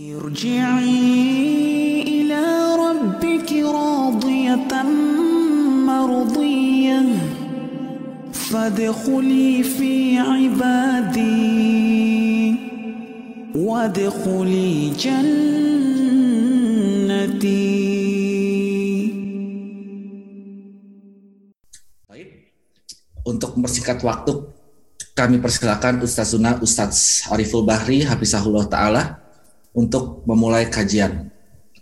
ارجعي إلى ربك راضية مرضية فادخلي في عبادي وادخلي جنتي Baik. Untuk mempersingkat waktu, kami persilakan Ustaz Sunnah Ustaz Ariful Bahri, Hafizahullah Ta'ala, untuk memulai kajian.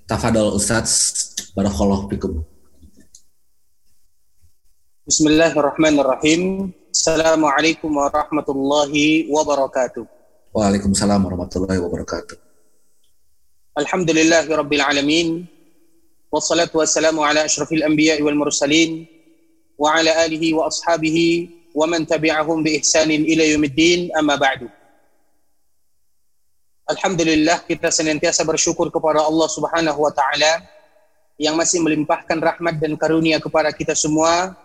Tafadol Ustaz, Barakallahu Fikum. Bismillahirrahmanirrahim. Assalamualaikum warahmatullahi wabarakatuh. Waalaikumsalam warahmatullahi wabarakatuh. Alhamdulillahi rabbil alamin. Wassalatu wassalamu ala asyrafil anbiya'i wal mursalin wa ala alihi wa ashabihi wa man tabi'ahum bi ihsanin ila yaumiddin amma ba'du. Alhamdulillah kita senantiasa bersyukur kepada Allah Subhanahu wa taala yang masih melimpahkan rahmat dan karunia kepada kita semua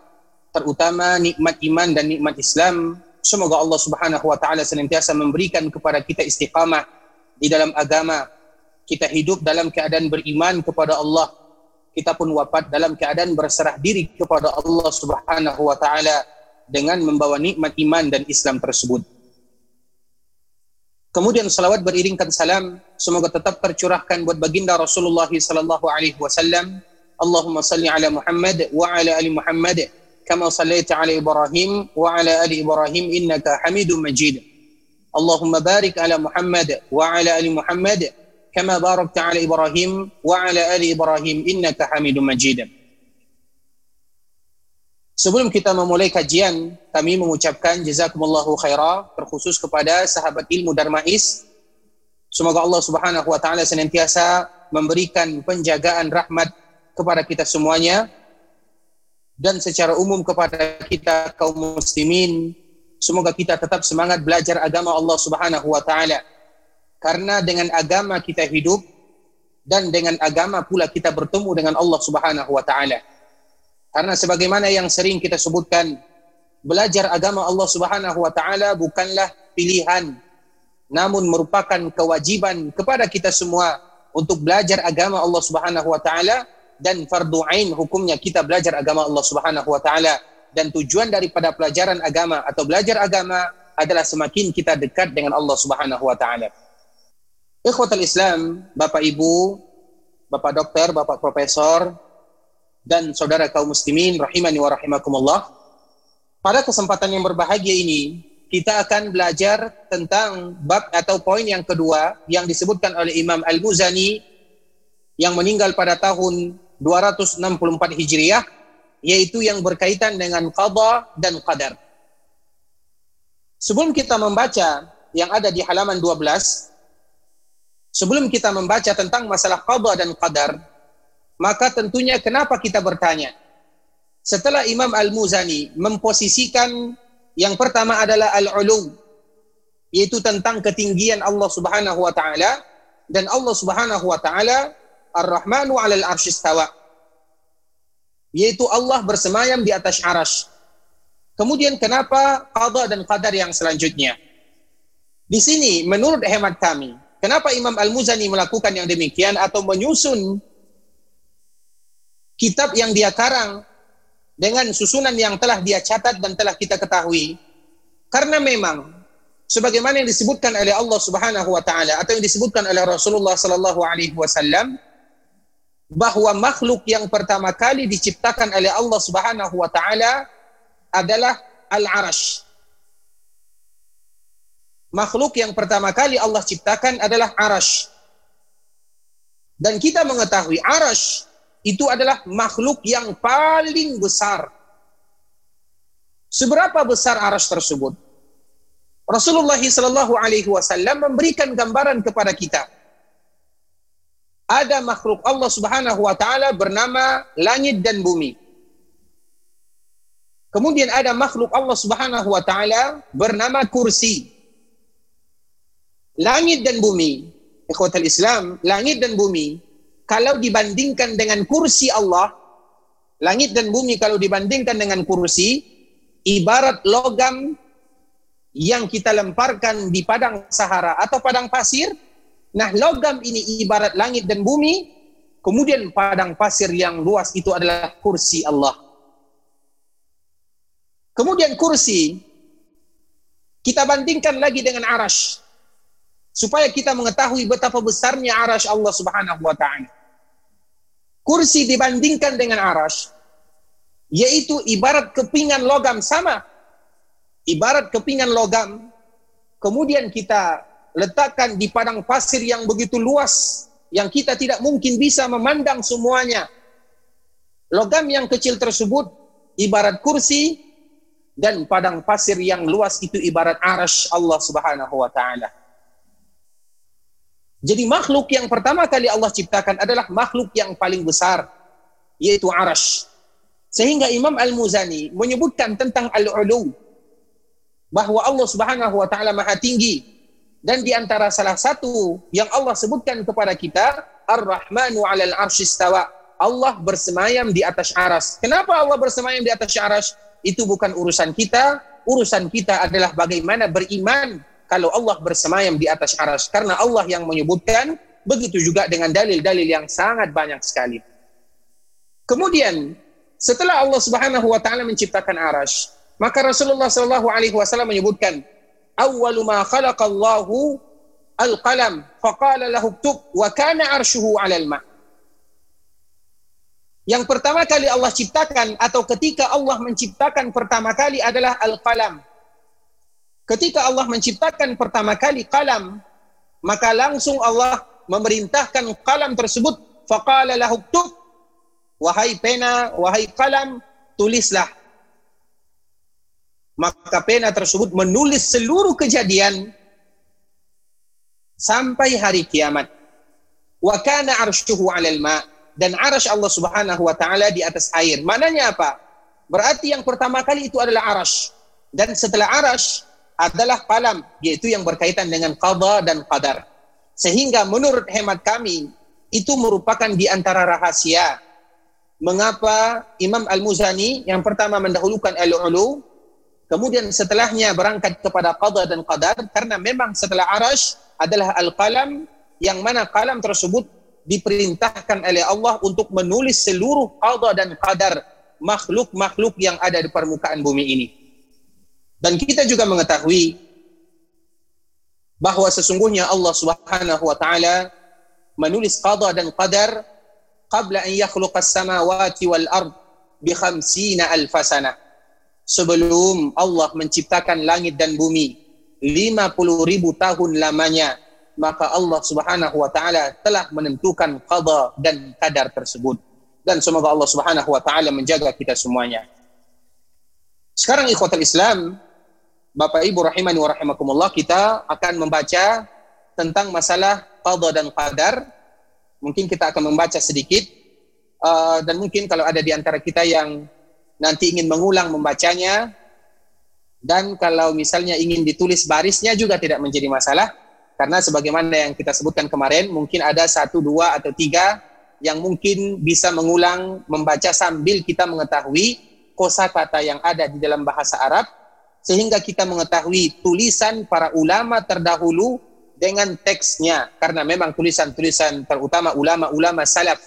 terutama nikmat iman dan nikmat Islam. Semoga Allah Subhanahu wa taala senantiasa memberikan kepada kita istiqamah di dalam agama. Kita hidup dalam keadaan beriman kepada Allah. Kita pun wafat dalam keadaan berserah diri kepada Allah Subhanahu wa taala dengan membawa nikmat iman dan Islam tersebut. Kemudian salawat beriringkan salam semoga tetap tercurahkan buat baginda Rasulullah sallallahu alaihi wasallam. Allahumma salli ala Muhammad wa ala ali Muhammad kama sallaita ala Ibrahim wa ala ali Ibrahim innaka Hamidum Majid. Allahumma barik ala Muhammad wa ala ali Muhammad kama barakta ala Ibrahim wa ala ali Ibrahim innaka Hamidum Majid. Sebelum kita memulai kajian, kami mengucapkan jazakumullahu khaira terkhusus kepada sahabat ilmu Darmais. Semoga Allah Subhanahu wa taala senantiasa memberikan penjagaan rahmat kepada kita semuanya dan secara umum kepada kita kaum muslimin. Semoga kita tetap semangat belajar agama Allah Subhanahu wa taala. Karena dengan agama kita hidup dan dengan agama pula kita bertemu dengan Allah Subhanahu wa taala. Karena sebagaimana yang sering kita sebutkan, belajar agama Allah Subhanahu wa taala bukanlah pilihan, namun merupakan kewajiban kepada kita semua untuk belajar agama Allah Subhanahu wa taala dan fardu ain hukumnya kita belajar agama Allah Subhanahu wa taala dan tujuan daripada pelajaran agama atau belajar agama adalah semakin kita dekat dengan Allah Subhanahu wa taala. Ikhwatul Islam, Bapak Ibu, Bapak dokter, Bapak profesor, dan saudara kaum muslimin rahimani wa rahimakumullah. Pada kesempatan yang berbahagia ini, kita akan belajar tentang bab atau poin yang kedua yang disebutkan oleh Imam Al-Muzani yang meninggal pada tahun 264 Hijriah, yaitu yang berkaitan dengan qada dan qadar. Sebelum kita membaca yang ada di halaman 12, sebelum kita membaca tentang masalah qada dan qadar, maka tentunya kenapa kita bertanya? Setelah Imam Al-Muzani memposisikan yang pertama adalah al-ulum yaitu tentang ketinggian Allah Subhanahu wa taala dan Allah Subhanahu wa taala Ar-Rahmanu 'alal 'arsy istawa yaitu Allah bersemayam di atas aras. Kemudian kenapa qada dan qadar yang selanjutnya? Di sini menurut hemat kami, kenapa Imam Al-Muzani melakukan yang demikian atau menyusun kitab yang dia karang dengan susunan yang telah dia catat dan telah kita ketahui. Karena memang sebagaimana yang disebutkan oleh Allah Subhanahu wa taala atau yang disebutkan oleh Rasulullah sallallahu alaihi wasallam bahwa makhluk yang pertama kali diciptakan oleh Allah Subhanahu wa taala adalah al-arash. Makhluk yang pertama kali Allah ciptakan adalah arash. Dan kita mengetahui arash itu adalah makhluk yang paling besar. Seberapa besar aras tersebut? Rasulullah Shallallahu Alaihi Wasallam memberikan gambaran kepada kita. Ada makhluk Allah Subhanahu Wa Taala bernama langit dan bumi. Kemudian ada makhluk Allah Subhanahu Wa Taala bernama kursi. Langit dan bumi, ikhwatal Islam, langit dan bumi kalau dibandingkan dengan kursi Allah, langit dan bumi kalau dibandingkan dengan kursi, ibarat logam yang kita lemparkan di padang Sahara atau padang pasir, Nah, logam ini ibarat langit dan bumi, kemudian padang pasir yang luas itu adalah kursi Allah. Kemudian kursi kita bandingkan lagi dengan arash supaya kita mengetahui betapa besarnya arash Allah Subhanahu wa taala. Kursi dibandingkan dengan arash yaitu ibarat kepingan logam sama. Ibarat kepingan logam kemudian kita letakkan di padang pasir yang begitu luas yang kita tidak mungkin bisa memandang semuanya. Logam yang kecil tersebut ibarat kursi dan padang pasir yang luas itu ibarat arash Allah Subhanahu wa taala. Jadi makhluk yang pertama kali Allah ciptakan adalah makhluk yang paling besar yaitu arash. Sehingga Imam Al-Muzani menyebutkan tentang al-ulu bahwa Allah Subhanahu wa taala maha tinggi dan di antara salah satu yang Allah sebutkan kepada kita, Ar-Rahmanu 'alal 'arsyistawa. Allah bersemayam di atas aras. Kenapa Allah bersemayam di atas aras? Itu bukan urusan kita. Urusan kita adalah bagaimana beriman kalau Allah bersemayam di atas aras. Karena Allah yang menyebutkan, begitu juga dengan dalil-dalil yang sangat banyak sekali. Kemudian, setelah Allah Subhanahu wa taala menciptakan aras, maka Rasulullah Shallallahu alaihi wasallam menyebutkan, awwalu ma khalaqallahu al-qalam faqala lahu uktub wa kana arshuhu 'alal ma. Yang pertama kali Allah ciptakan atau ketika Allah menciptakan pertama kali adalah al-qalam. Ketika Allah menciptakan pertama kali kalam, maka langsung Allah memerintahkan kalam tersebut faqala lahu wahai pena, wahai kalam, tulislah maka pena tersebut menulis seluruh kejadian sampai hari kiamat. Wa kana arsyuhu 'alal ma dan arasy Allah Subhanahu wa taala di atas air. Mananya apa? Berarti yang pertama kali itu adalah arasy dan setelah arasy adalah kalam yaitu yang berkaitan dengan qada dan qadar. Sehingga menurut hemat kami itu merupakan di antara rahasia mengapa Imam Al-Muzani yang pertama mendahulukan al-ulu Kemudian setelahnya berangkat kepada qada dan qadar karena memang setelah arash adalah al-qalam yang mana kalam tersebut diperintahkan oleh Allah untuk menulis seluruh qada dan qadar makhluk-makhluk yang ada di permukaan bumi ini. Dan kita juga mengetahui bahwa sesungguhnya Allah Subhanahu wa taala menulis qada dan qadar qabla an yakhluqas samawati wal ard bi 50 alf sanah sebelum Allah menciptakan langit dan bumi 50 ribu tahun lamanya maka Allah subhanahu wa ta'ala telah menentukan qada dan kadar tersebut. Dan semoga Allah subhanahu wa ta'ala menjaga kita semuanya. Sekarang ikhwatal Islam Bapak Ibu rahimani wa rahimakumullah kita akan membaca tentang masalah qada dan qadar. Mungkin kita akan membaca sedikit. Uh, dan mungkin kalau ada di antara kita yang nanti ingin mengulang membacanya dan kalau misalnya ingin ditulis barisnya juga tidak menjadi masalah. Karena sebagaimana yang kita sebutkan kemarin mungkin ada satu dua atau tiga yang mungkin bisa mengulang membaca sambil kita mengetahui kosakata yang ada di dalam bahasa Arab sehingga kita mengetahui tulisan para ulama terdahulu dengan teksnya. Karena memang tulisan-tulisan terutama ulama-ulama salaf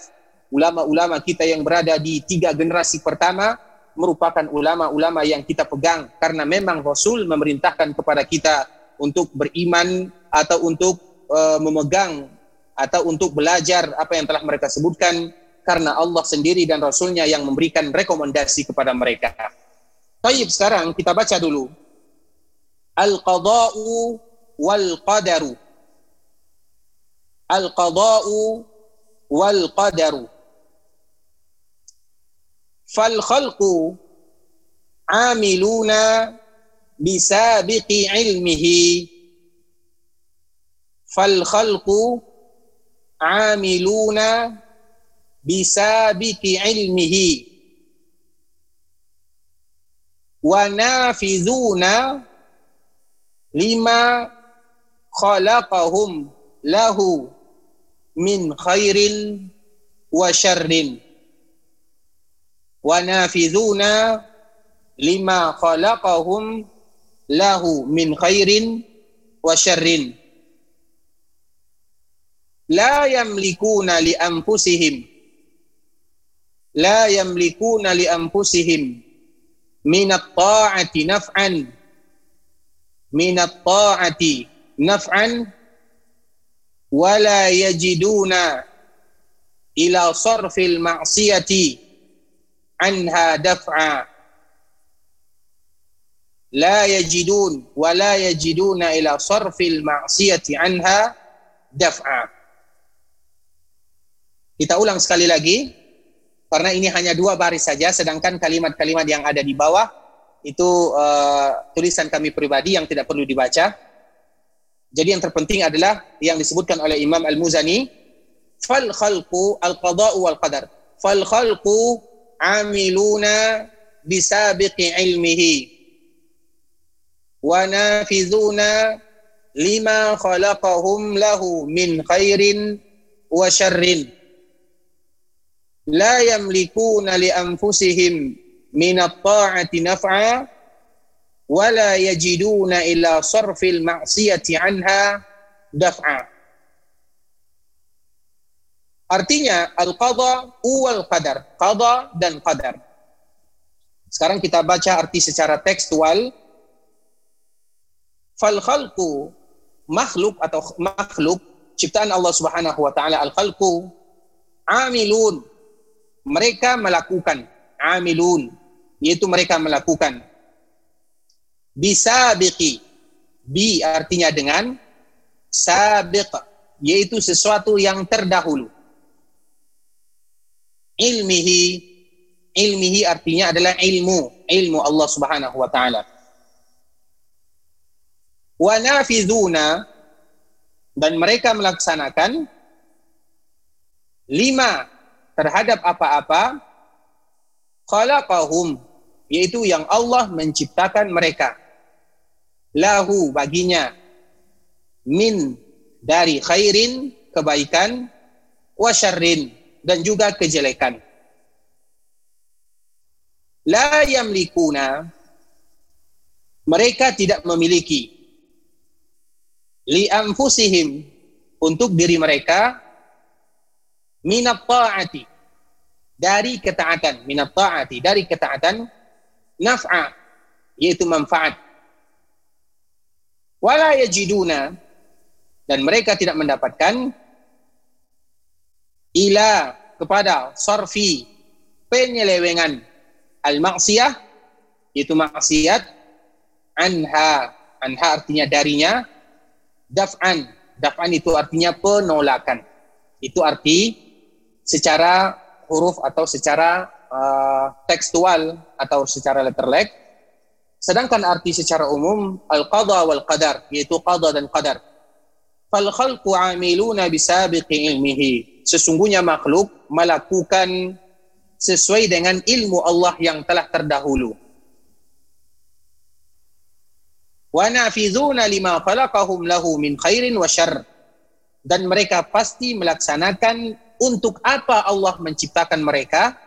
ulama-ulama kita yang berada di tiga generasi pertama merupakan ulama-ulama yang kita pegang. Karena memang Rasul memerintahkan kepada kita untuk beriman atau untuk uh, memegang atau untuk belajar apa yang telah mereka sebutkan. Karena Allah sendiri dan Rasulnya yang memberikan rekomendasi kepada mereka. Tayyib sekarang kita baca dulu. Al-qada'u wal qadaru. Al-qada'u wal qadaru. Fal khalqu amiluna bisabiqi ilmihi. Fal khalqu amiluna bisabiqi ilmihi. لما خلقهم له من خير وشر wa nafidhuna lima khalaqahum lahu min khairin wa syarrin la yamlikuna li anfusihim la yamlikuna li anfusihim min at-ta'ati naf'an. Min at-ta'ati naf'an. Wala yajiduna ila sarfil ma'siyati anha daf'a. La yajidun wa la yajiduna ila sarfil ma'siyati anha daf'a. Kita ulang sekali lagi karena ini hanya dua baris saja sedangkan kalimat-kalimat yang ada di bawah itu uh, tulisan kami pribadi yang tidak perlu dibaca jadi yang terpenting adalah yang disebutkan oleh Imam Al-Muzani, fal khalqu al-qada'u wal qadar. Fal khalqu amiluna bisabiqi ilmihi wa nafizuna lima khalaqahum lahu min khairin wa syarrin. Yamlikuna li anfusihim min at-ta'ati naf'a wala yajiduna ila sarfil ma'siyati anha daf'a. Artinya al-qadha wal qadar, qadha dan qadar. Sekarang kita baca arti secara tekstual. Fal khalqu makhluk atau makhluk ciptaan Allah Subhanahu wa taala al khalqu amilun mereka melakukan amilun yaitu mereka melakukan bisabiqi. Bi artinya dengan sabiq yaitu sesuatu yang terdahulu. Ilmihi ilmihi artinya adalah ilmu, ilmu Allah Subhanahu wa taala. Wa nafizuna dan mereka melaksanakan lima terhadap apa-apa khalaqahum yaitu yang Allah menciptakan mereka. Lahu baginya min dari khairin kebaikan wa dan juga kejelekan. La yamlikuna mereka tidak memiliki. Li anfusihim untuk diri mereka minat ta'ati dari ketaatan minat ta'ati dari ketaatan naf'a yaitu manfaat. Wala yajiduna dan mereka tidak mendapatkan ila kepada sarfi penyelewengan. Al maksiyah itu maksiat anha. Anha artinya darinya daf'an. Daf'an itu artinya penolakan. Itu arti secara huruf atau secara uh, tekstual atau secara letterlek Sedangkan arti secara umum al-qadha wal qadar yaitu qadha dan qadar. Fal khalqu amiluna bisabiqi ilmihi. Sesungguhnya makhluk melakukan sesuai dengan ilmu Allah yang telah terdahulu. Wa nafizuna lima khalaqahum lahu min khairin wa syarr. Dan mereka pasti melaksanakan untuk apa Allah menciptakan mereka,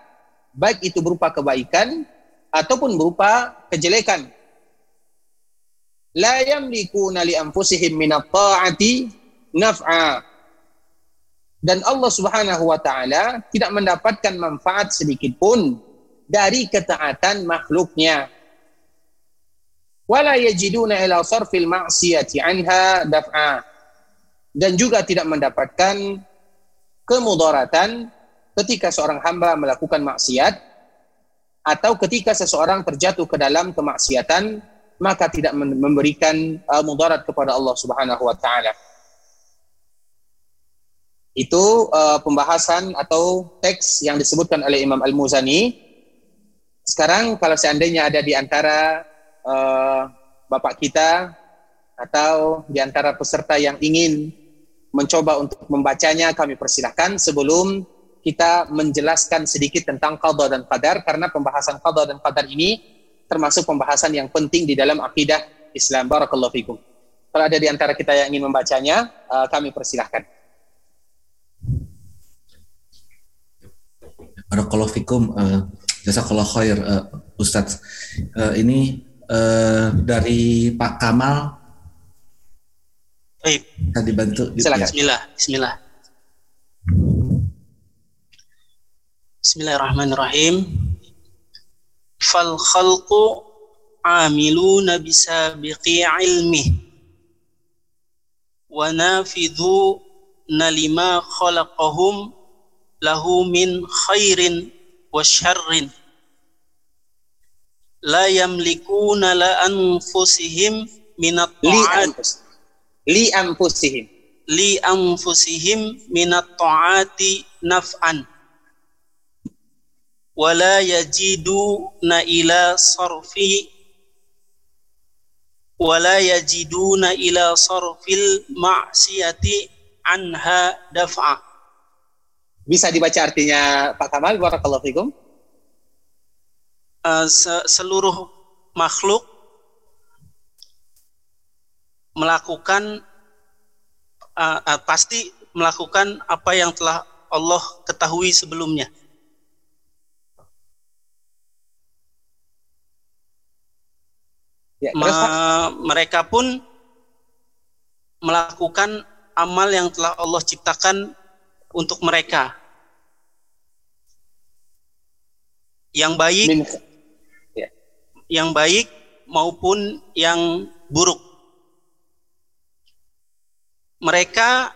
baik itu berupa kebaikan ataupun berupa kejelekan. La yamlikuna li anfusihim min at-ta'ati naf'a. Dan Allah Subhanahu wa taala tidak mendapatkan manfaat sedikit pun dari ketaatan makhluknya. Wala yajiduna ila sarfil ma'siyati anha daf'a. Dan juga tidak mendapatkan kemudaratan ketika seorang hamba melakukan maksiat atau ketika seseorang terjatuh ke dalam kemaksiatan maka tidak memberikan uh, mudarat kepada Allah Subhanahu wa taala. Itu uh, pembahasan atau teks yang disebutkan oleh Imam Al-Muzani. Sekarang kalau seandainya ada di antara uh, Bapak kita atau di antara peserta yang ingin mencoba untuk membacanya, kami persilahkan sebelum kita menjelaskan sedikit tentang qada dan qadar karena pembahasan qada dan qadar ini termasuk pembahasan yang penting di dalam akidah Islam. Barakallahu fikum. Kalau ada di antara kita yang ingin membacanya, uh, kami persilahkan. Barakallahu fikum. Uh, khair Ustadz. Uh, ini dari Pak Kamal. Baik. Bisa dibantu. Gitu Silakan. Ya. Bismillah. Bismillah. Bismillahirrahmanirrahim. Fal khalqu amiluna bisabiqi ilmi wa nafidhu nalima khalaqahum lahu min khairin wa syarrin la yamlikuna la anfusihim minat ta'at li anfusihim. Li anfusihim minat ta'ati naf'an. Wala yajiduna ila sarfi. Wala yajiduna ila sarfil ma'siyati anha daf'a. Bisa dibaca artinya Pak Kamal barakallahu fikum? Uh, se- seluruh makhluk melakukan uh, uh, pasti melakukan apa yang telah Allah ketahui sebelumnya. ya terus Ma- mereka pun melakukan amal yang telah Allah ciptakan untuk mereka. Yang baik, min yang baik maupun yang buruk. Mereka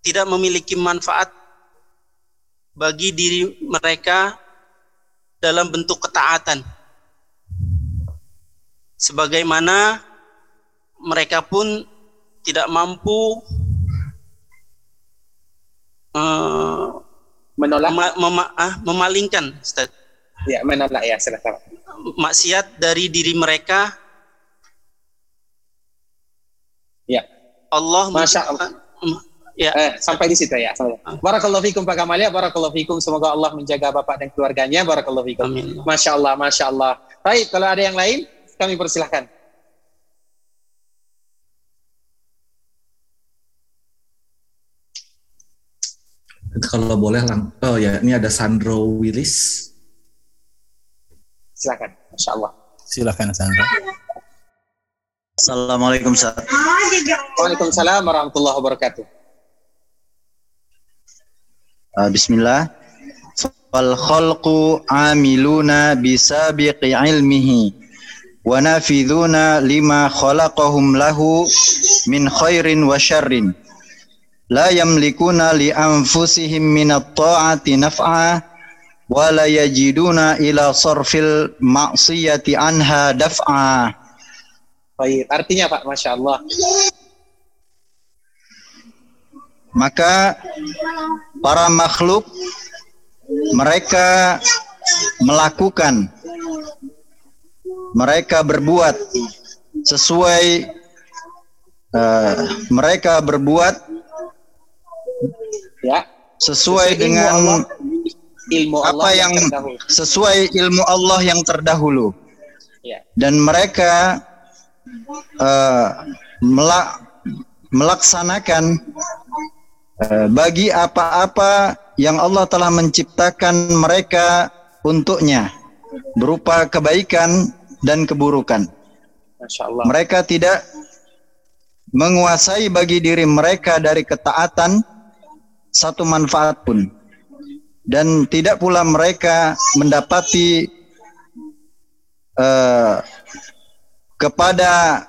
tidak memiliki manfaat bagi diri mereka dalam bentuk ketaatan. Sebagaimana mereka pun tidak mampu eh, menolak? mema- mema- ah, memalingkan Ustaz, ya menolak ya silakan. Maksiat dari diri mereka ya Allah Masya mencipta- ya Eh, sampai di situ ya. Barakallahu fikum Pak Kamal ya. Barakallahu fikum. Semoga Allah menjaga Bapak dan keluarganya. Barakallahu fikum. amin Masya Allah, Masya Allah. Baik, kalau ada yang lain, kami persilahkan. Kalau boleh lang oh ya ini ada Sandro Willis. Silakan. Masya Allah. Silakan Sandra. Assalamualaikum Ustaz. Waalaikumsalam warahmatullahi wabarakatuh. Uh, Bismillah. Fal khalqu amiluna bisabiqi ilmihi wa nafidhuna lima khalaqahum lahu min khairin wa syarrin. La yamlikuna li anfusihim min at-ta'ati naf'a wa la yajiduna ila sarfil ma'siyati anha daf'a. Baik, artinya Pak, Masya Allah. Maka para makhluk mereka melakukan mereka berbuat sesuai eh, mereka berbuat Ya. sesuai Sesuai ilmu dengan Allah, Ilmu Allah apa yang terdahulu. sesuai ilmu Allah yang terdahulu Ya. dan mereka eh, mela- melaksanakan eh, bagi apa-apa yang Allah telah menciptakan mereka untuknya berupa kebaikan dan keburukan. Allah. Mereka tidak menguasai bagi diri mereka dari ketaatan satu manfaat pun. Dan tidak pula mereka mendapati eh, kepada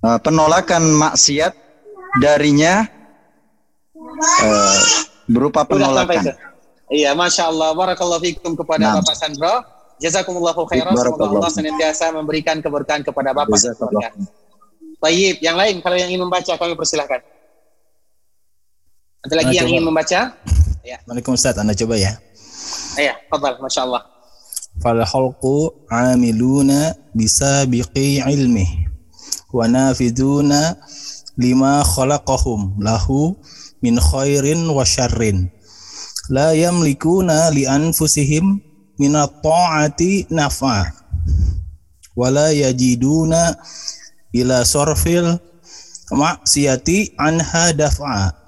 eh, penolakan maksiat darinya eh, berupa penolakan. Iya, Masya Allah. Barakallahu fikum kepada Nah. Bapak Sandro. Jazakumullahu khairan. Semoga Allah senantiasa memberikan keberkahan kepada Bapak dan keluarga. Tayyib, yang lain kalau yang ingin membaca kami persilahkan. Ada lagi Nah, yang coba. ingin membaca? Assalamualaikum Ustaz, Anda coba ya. Iya, fadal, Masya Allah. Fal khalqu amiluna bisabiqi ilmi wa nafiduna lima khalaqahum lahu min khairin wa syarrin la yamlikuna li anfusihim min at-ta'ati naf'a wa la yajiduna ila sarfil maksiyati anha daf'a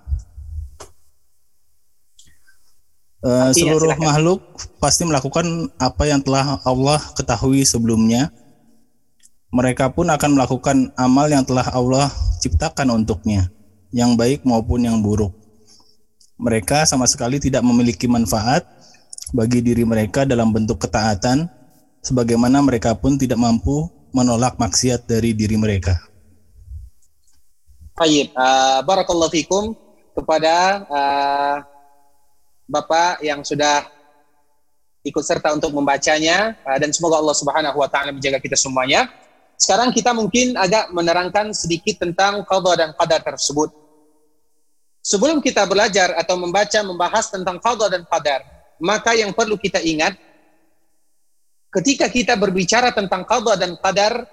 Eh, Artinya, seluruh silakan. makhluk pasti melakukan apa yang telah Allah ketahui sebelumnya. Mereka pun akan melakukan amal yang telah Allah ciptakan untuknya, yang baik maupun yang buruk. mereka sama sekali tidak memiliki manfaat bagi diri mereka dalam bentuk ketaatan sebagaimana mereka pun tidak mampu menolak maksiat dari diri mereka. Baik, uh, barakallahu fikum kepada uh, Bapak yang sudah ikut serta untuk membacanya uh, dan semoga Allah Subhanahu wa taala menjaga kita semuanya. Sekarang kita mungkin agak menerangkan sedikit tentang qada dan qadar tersebut. Sebelum kita belajar atau membaca membahas tentang qada dan qadar, maka yang perlu kita ingat ketika kita berbicara tentang qada dan qadar,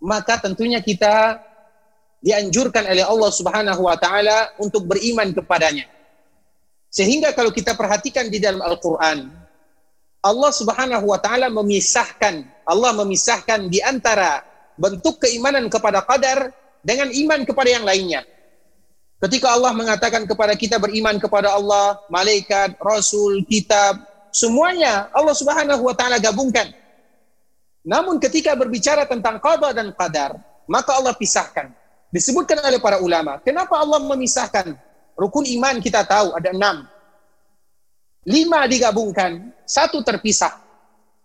maka tentunya kita dianjurkan oleh Allah Subhanahu wa taala untuk beriman kepadanya. Sehingga kalau kita perhatikan di dalam Al-Qur'an, Allah Subhanahu wa taala memisahkan, Allah memisahkan di antara bentuk keimanan kepada qadar dengan iman kepada yang lainnya. Ketika Allah mengatakan kepada kita beriman kepada Allah, malaikat, rasul, kitab, semuanya Allah Subhanahu wa taala gabungkan. Namun ketika berbicara tentang qada dan qadar, maka Allah pisahkan. Disebutkan oleh para ulama, kenapa Allah memisahkan? Rukun iman kita tahu ada enam. Lima digabungkan, satu terpisah.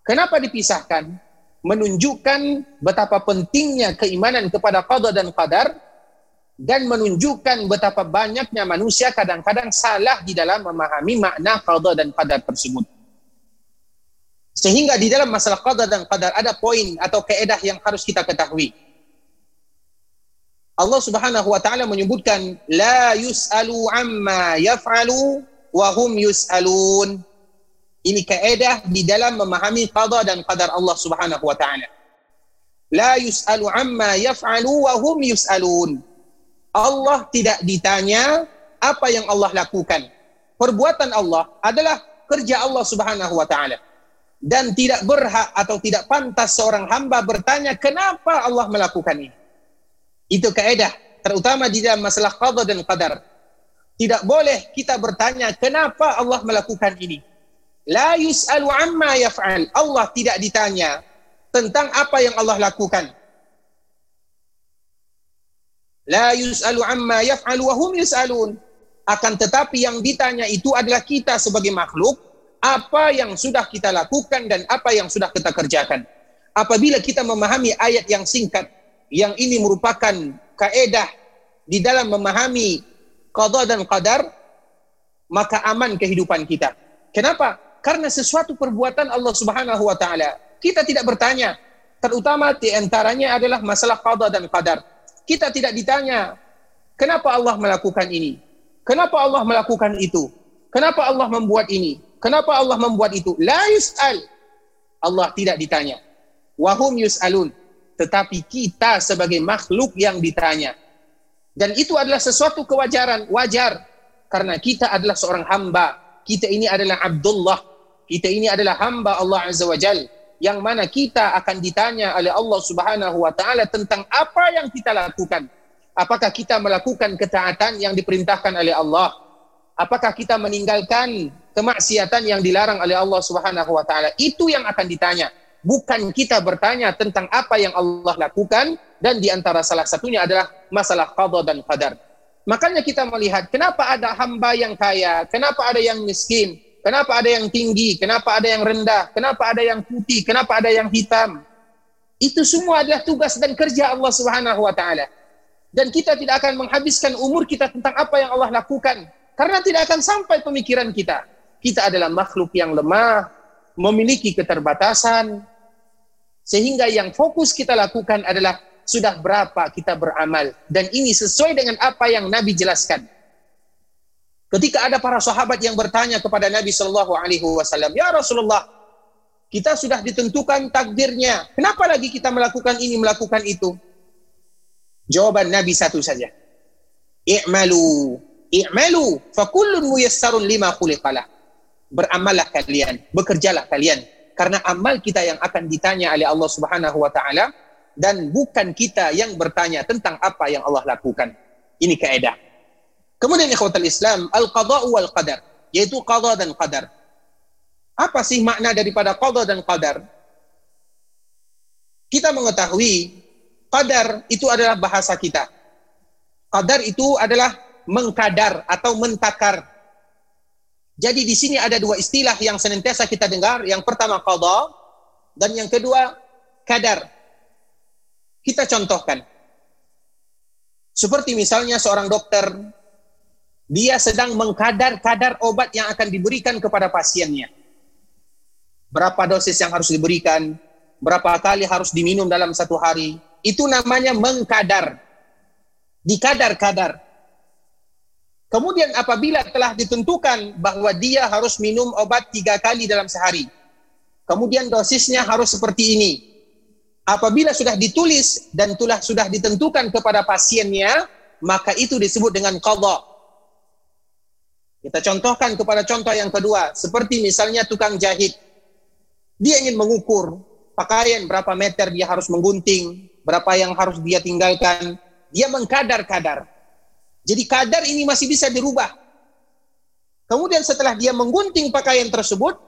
Kenapa dipisahkan? Menunjukkan betapa pentingnya keimanan kepada qada dan qadar dan menunjukkan betapa banyaknya manusia kadang-kadang salah di dalam memahami makna qada dan qadar tersebut. Sehingga di dalam masalah qada dan qadar ada poin atau keedah yang harus kita ketahui. Allah Subhanahu wa taala menyebutkan la yusalu amma yaf'alu wa hum yusalun. Ini kaidah di dalam memahami qada dan qadar Allah Subhanahu wa taala. La yusalu amma yaf'alu wa hum yusalun. Allah tidak ditanya apa yang Allah lakukan. Perbuatan Allah adalah kerja Allah Subhanahu wa taala. Dan tidak berhak atau tidak pantas seorang hamba bertanya kenapa Allah melakukan ini. Itu kaidah terutama di dalam masalah qada dan qadar. Tidak boleh kita bertanya kenapa Allah melakukan ini. La yus'alu amma yaf'al. Allah tidak ditanya tentang apa yang Allah lakukan. La yus'alu amma yaf'al wa hum yus'alun. Akan tetapi yang ditanya itu adalah kita sebagai makhluk, apa yang sudah kita lakukan dan apa yang sudah kita kerjakan. Apabila kita memahami ayat yang singkat yang ini merupakan kaedah di dalam memahami qada dan qadar maka aman kehidupan kita. Kenapa? Karena sesuatu perbuatan Allah Subhanahu wa taala kita tidak bertanya. Terutama di antaranya adalah masalah qada dan qadar. Kita tidak ditanya kenapa Allah melakukan ini? Kenapa Allah melakukan itu? Kenapa Allah membuat ini? Kenapa Allah membuat itu? La yus'al. Allah tidak ditanya. Wahum yus'alun tetapi kita sebagai makhluk yang ditanya. Dan itu adalah sesuatu kewajaran, wajar. Karena kita adalah seorang hamba. Kita ini adalah Abdullah. Kita ini adalah hamba Allah Azza wa Jal. Yang mana kita akan ditanya oleh Allah Subhanahu wa Ta'ala tentang apa yang kita lakukan. Apakah kita melakukan ketaatan yang diperintahkan oleh Allah? Apakah kita meninggalkan kemaksiatan yang dilarang oleh Allah Subhanahu wa Ta'ala? Itu yang akan ditanya bukan kita bertanya tentang apa yang Allah lakukan dan di antara salah satunya adalah masalah qada dan qadar. Makanya kita melihat kenapa ada hamba yang kaya, kenapa ada yang miskin, kenapa ada yang tinggi, kenapa ada yang rendah, kenapa ada yang putih, kenapa ada yang hitam. Itu semua adalah tugas dan kerja Allah Subhanahu wa taala. Dan kita tidak akan menghabiskan umur kita tentang apa yang Allah lakukan karena tidak akan sampai pemikiran kita. Kita adalah makhluk yang lemah, memiliki keterbatasan, sehingga yang fokus kita lakukan adalah sudah berapa kita beramal. Dan ini sesuai dengan apa yang Nabi jelaskan. Ketika ada para sahabat yang bertanya kepada Nabi Shallallahu Alaihi Wasallam, ya Rasulullah, kita sudah ditentukan takdirnya. Kenapa lagi kita melakukan ini, melakukan itu? Jawaban Nabi satu saja. I'malu, i'malu, fakullun muyassarun lima khuliqalah. Beramallah kalian, bekerjalah kalian karena amal kita yang akan ditanya oleh Allah Subhanahu wa taala dan bukan kita yang bertanya tentang apa yang Allah lakukan. Ini kaidah. Kemudian ikhwatul Islam, al-qada wal qadar, yaitu qada dan qadar. Apa sih makna daripada qada dan qadar? Kita mengetahui qadar itu adalah bahasa kita. Qadar itu adalah mengkadar atau mentakar. Jadi di sini ada dua istilah yang senantiasa kita dengar. Yang pertama qada dan yang kedua kadar. Kita contohkan. Seperti misalnya seorang dokter dia sedang mengkadar-kadar obat yang akan diberikan kepada pasiennya. Berapa dosis yang harus diberikan, berapa kali harus diminum dalam satu hari. Itu namanya mengkadar. Dikadar-kadar. Kemudian apabila telah ditentukan bahwa dia harus minum obat tiga kali dalam sehari, kemudian dosisnya harus seperti ini. Apabila sudah ditulis dan telah sudah ditentukan kepada pasiennya, maka itu disebut dengan qadha. Kita contohkan kepada contoh yang kedua, seperti misalnya tukang jahit. Dia ingin mengukur pakaian berapa meter dia harus menggunting, berapa yang harus dia tinggalkan. Dia mengkadar-kadar. Jadi kadar ini masih bisa dirubah. Kemudian setelah dia menggunting pakaian tersebut,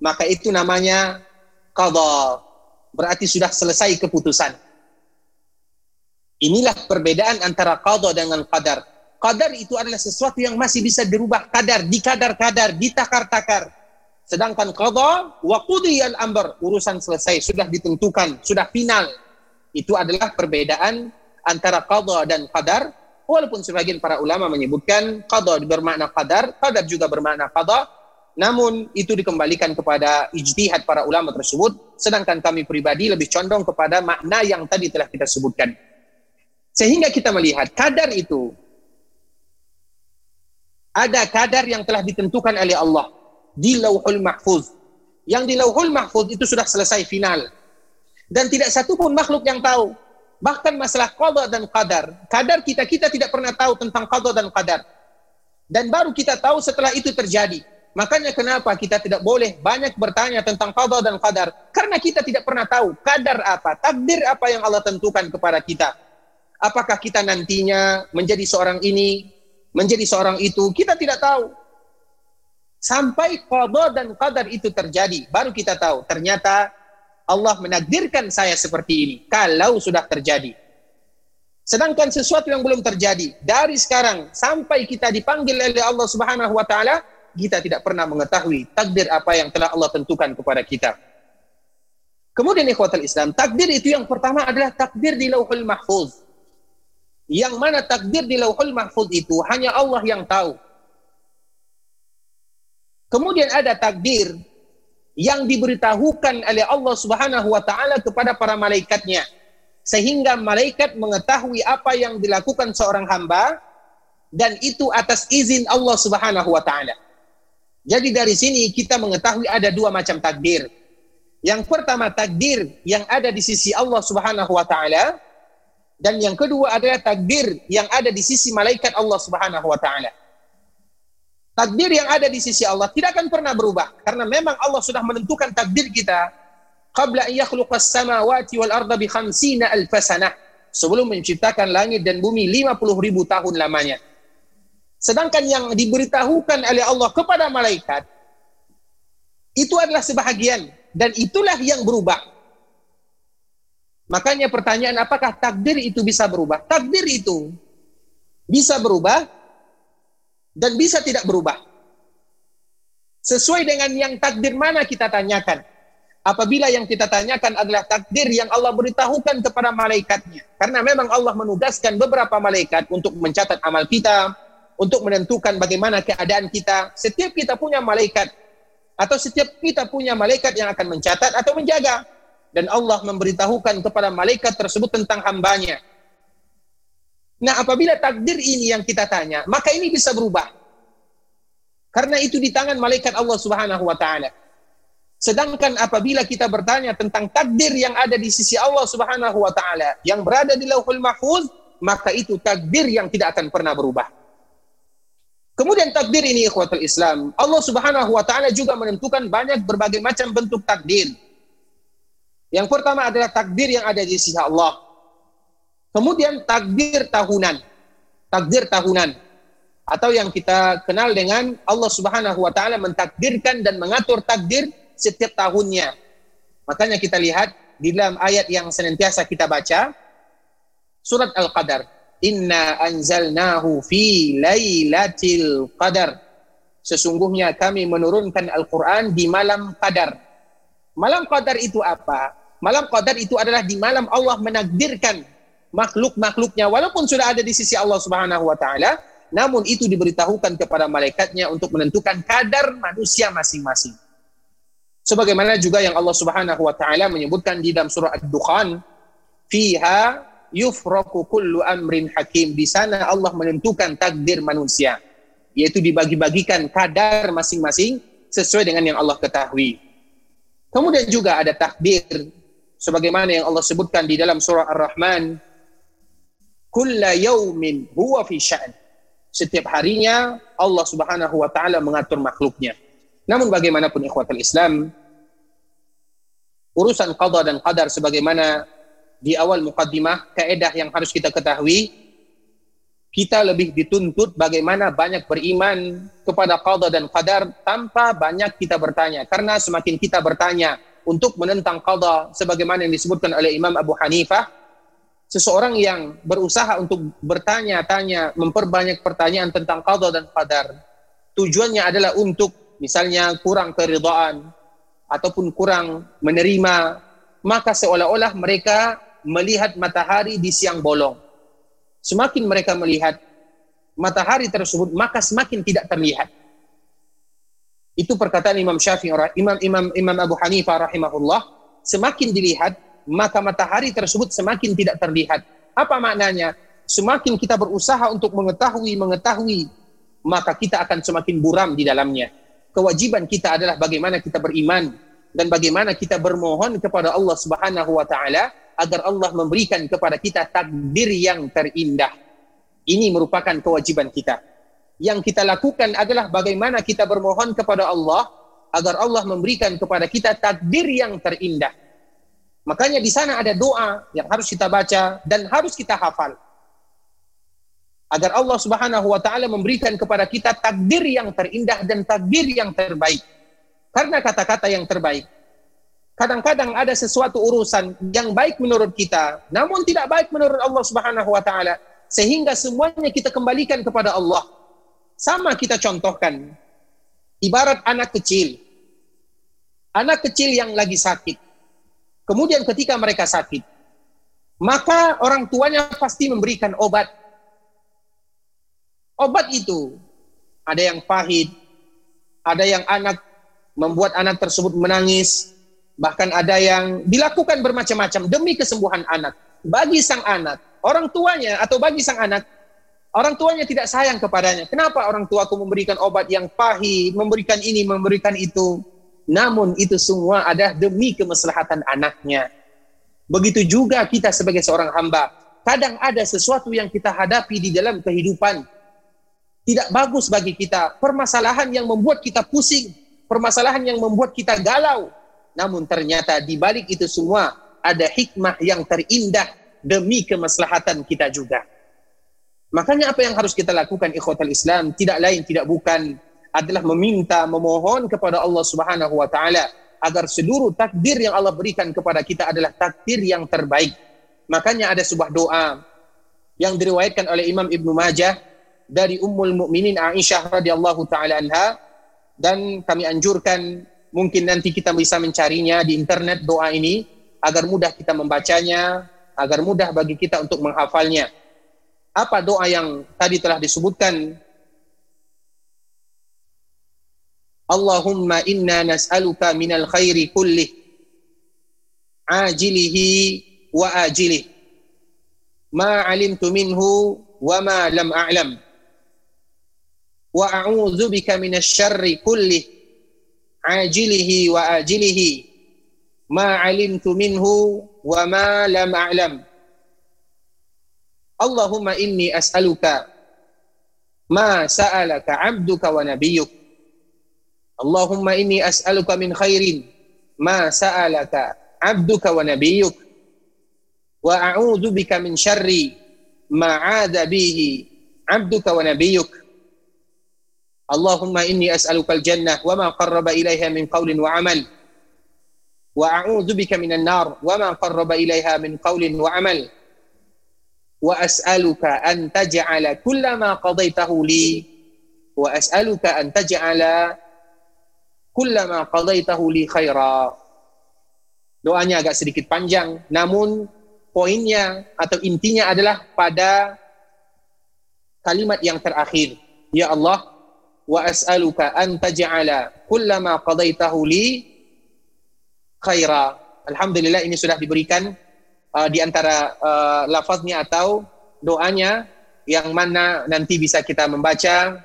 maka itu namanya qadha. Berarti sudah selesai keputusan. Inilah perbedaan antara qadha dengan qadar. Qadar itu adalah sesuatu yang masih bisa dirubah kadar, dikadar-kadar, ditakar-takar. Sedangkan qadha wa qudiyal amr, urusan selesai, sudah ditentukan, sudah final. Itu adalah perbedaan antara qadha dan qadar Walaupun sebagian para ulama menyebutkan qada bermakna qadar, qadar juga bermakna qada, namun itu dikembalikan kepada ijtihad para ulama tersebut, sedangkan kami pribadi lebih condong kepada makna yang tadi telah kita sebutkan. Sehingga kita melihat kadar itu ada kadar yang telah ditentukan oleh Allah di Lauhul Mahfuz. Yang di Lauhul Mahfuz itu sudah selesai final. Dan tidak satu pun makhluk yang tahu Bahkan masalah qada dan qadar. Kadar kita, kita tidak pernah tahu tentang qada dan qadar. Dan baru kita tahu setelah itu terjadi. Makanya kenapa kita tidak boleh banyak bertanya tentang qada dan qadar? Karena kita tidak pernah tahu kadar apa, takdir apa yang Allah tentukan kepada kita. Apakah kita nantinya menjadi seorang ini, menjadi seorang itu, kita tidak tahu. Sampai qada dan qadar itu terjadi, baru kita tahu. Ternyata Allah menakdirkan saya seperti ini kalau sudah terjadi. Sedangkan sesuatu yang belum terjadi dari sekarang sampai kita dipanggil oleh Allah Subhanahu wa taala, kita tidak pernah mengetahui takdir apa yang telah Allah tentukan kepada kita. Kemudian ikhwatul Islam, takdir itu yang pertama adalah takdir di Lauhul Mahfuz. Yang mana takdir di Lauhul Mahfuz itu hanya Allah yang tahu. Kemudian ada takdir yang diberitahukan oleh Allah Subhanahu wa taala kepada para malaikatnya sehingga malaikat mengetahui apa yang dilakukan seorang hamba dan itu atas izin Allah Subhanahu wa taala. Jadi dari sini kita mengetahui ada dua macam takdir. Yang pertama takdir yang ada di sisi Allah Subhanahu wa taala dan yang kedua adalah takdir yang ada di sisi malaikat Allah Subhanahu wa taala. Takdir yang ada di sisi Allah tidak akan pernah berubah karena memang Allah sudah menentukan takdir kita qabla yakhluqas samawati wal arda bi khamsina alf sanah sebelum menciptakan langit dan bumi 50 ribu tahun lamanya. Sedangkan yang diberitahukan oleh Allah kepada malaikat itu adalah sebahagian dan itulah yang berubah. Makanya pertanyaan apakah takdir itu bisa berubah? Takdir itu bisa berubah dan bisa tidak berubah. Sesuai dengan yang takdir mana kita tanyakan. Apabila yang kita tanyakan adalah takdir yang Allah beritahukan kepada malaikatnya. Karena memang Allah menugaskan beberapa malaikat untuk mencatat amal kita, untuk menentukan bagaimana keadaan kita. Setiap kita punya malaikat, atau setiap kita punya malaikat yang akan mencatat atau menjaga. Dan Allah memberitahukan kepada malaikat tersebut tentang hambanya Nah, apabila takdir ini yang kita tanya, maka ini bisa berubah. Karena itu di tangan malaikat Allah Subhanahu wa taala. Sedangkan apabila kita bertanya tentang takdir yang ada di sisi Allah Subhanahu wa taala yang berada di Lauhul Mahfuz, maka itu takdir yang tidak akan pernah berubah. Kemudian takdir ini ikhwatul Islam, Allah Subhanahu wa taala juga menentukan banyak berbagai macam bentuk takdir. Yang pertama adalah takdir yang ada di sisi Allah. Kemudian takdir tahunan. Takdir tahunan. Atau yang kita kenal dengan Allah Subhanahu wa taala mentakdirkan dan mengatur takdir setiap tahunnya. Makanya kita lihat di dalam ayat yang senantiasa kita baca surat Al-Qadar. Inna anzalnahu fi lailatul qadar. sesungguhnya kami menurunkan Al-Quran di malam qadar. Malam qadar itu apa? Malam qadar itu adalah di malam Allah menakdirkan makhluk-makhluknya walaupun sudah ada di sisi Allah Subhanahu wa taala, namun itu diberitahukan kepada malaikatnya untuk menentukan kadar manusia masing-masing. Sebagaimana juga yang Allah Subhanahu wa taala menyebutkan di dalam surah Ad-Dukhan, fiha yufraku kullu amrin hakim. Di sana Allah menentukan takdir manusia, yaitu dibagi-bagikan kadar masing-masing sesuai dengan yang Allah ketahui. Kemudian juga ada takdir sebagaimana yang Allah sebutkan di dalam surah Ar-Rahman, kulla yaumin huwa fi sya'n. Setiap harinya Allah Subhanahu wa taala mengatur makhluknya. Namun bagaimanapun ikhwatul Islam, urusan qada dan qadar sebagaimana di awal mukaddimah kaedah yang harus kita ketahui kita lebih dituntut bagaimana banyak beriman kepada qada dan qadar tanpa banyak kita bertanya karena semakin kita bertanya untuk menentang qada sebagaimana yang disebutkan oleh Imam Abu Hanifah seseorang yang berusaha untuk bertanya-tanya, memperbanyak pertanyaan tentang qada dan qadar, tujuannya adalah untuk misalnya kurang keridhaan ataupun kurang menerima, maka seolah-olah mereka melihat matahari di siang bolong. Semakin mereka melihat matahari tersebut, maka semakin tidak terlihat. Itu perkataan Imam Syafi'i, Imam Imam Imam Abu Hanifah rahimahullah, semakin dilihat maka matahari tersebut semakin tidak terlihat. Apa maknanya? Semakin kita berusaha untuk mengetahui, mengetahui, maka kita akan semakin buram di dalamnya. Kewajiban kita adalah bagaimana kita beriman dan bagaimana kita bermohon kepada Allah Subhanahu wa taala agar Allah memberikan kepada kita takdir yang terindah. Ini merupakan kewajiban kita. Yang kita lakukan adalah bagaimana kita bermohon kepada Allah agar Allah memberikan kepada kita takdir yang terindah. Makanya di sana ada doa yang harus kita baca dan harus kita hafal. Agar Allah Subhanahu wa taala memberikan kepada kita takdir yang terindah dan takdir yang terbaik. Karena kata-kata yang terbaik. Kadang-kadang ada sesuatu urusan yang baik menurut kita, namun tidak baik menurut Allah Subhanahu wa taala, sehingga semuanya kita kembalikan kepada Allah. Sama kita contohkan. Ibarat anak kecil. Anak kecil yang lagi sakit Kemudian ketika mereka sakit, maka orang tuanya pasti memberikan obat. Obat itu ada yang pahit, ada yang anak membuat anak tersebut menangis, bahkan ada yang dilakukan bermacam-macam demi kesembuhan anak. Bagi sang anak, orang tuanya atau bagi sang anak, orang tuanya tidak sayang kepadanya. Kenapa orang tuaku memberikan obat yang pahit, memberikan ini, memberikan itu? Namun itu semua ada demi kemaslahatan anaknya. Begitu juga kita sebagai seorang hamba. Kadang ada sesuatu yang kita hadapi di dalam kehidupan. Tidak bagus bagi kita. Permasalahan yang membuat kita pusing. Permasalahan yang membuat kita galau. Namun ternyata di balik itu semua ada hikmah yang terindah demi kemaslahatan kita juga. Makanya apa yang harus kita lakukan ikhwatal Islam tidak lain tidak bukan adalah meminta, memohon kepada Allah Subhanahu wa taala agar seluruh takdir yang Allah berikan kepada kita adalah takdir yang terbaik. Makanya ada sebuah doa yang diriwayatkan oleh Imam Ibnu Majah dari Ummul Mukminin Aisyah radhiyallahu taala anha dan kami anjurkan mungkin nanti kita bisa mencarinya di internet doa ini agar mudah kita membacanya, agar mudah bagi kita untuk menghafalnya. Apa doa yang tadi telah disebutkan Allahumma inna nas'aluka minal khairi kullih ajilihi wa ajilih. Ma alimtu minhu wa ma lam a'lam. Wa a'udzu bika minasy syarri kullih ajilihi wa ajilihi. Ma alimtu minhu wa ma lam a'lam. Allahumma inni as'aluka ma sa'alaka 'abduka wa nabiyyuka Allahumma inni as'aluka min khairin ma sa'alaka abduka wa nabiyyuk wa a'udzu bika min syarri ma 'ada bihi abduka wa nabiyyuk Allahumma inni as'aluka al-jannah wa ma qarraba ilaiha min qawlin wa 'amal wa a'udzu bika minan nar wa ma qarraba ilaiha min qawlin wa 'amal wa as'aluka an taj'ala kullama qadaitahu li khaira. Doanya agak sedikit panjang, namun poinnya atau intinya adalah pada kalimat yang terakhir. Ya Allah, wa as'aluka an taj'ala kullama qadaitahu li khaira. Alhamdulillah ini sudah diberikan uh, di antara uh, lafaznya atau doanya yang mana nanti bisa kita membaca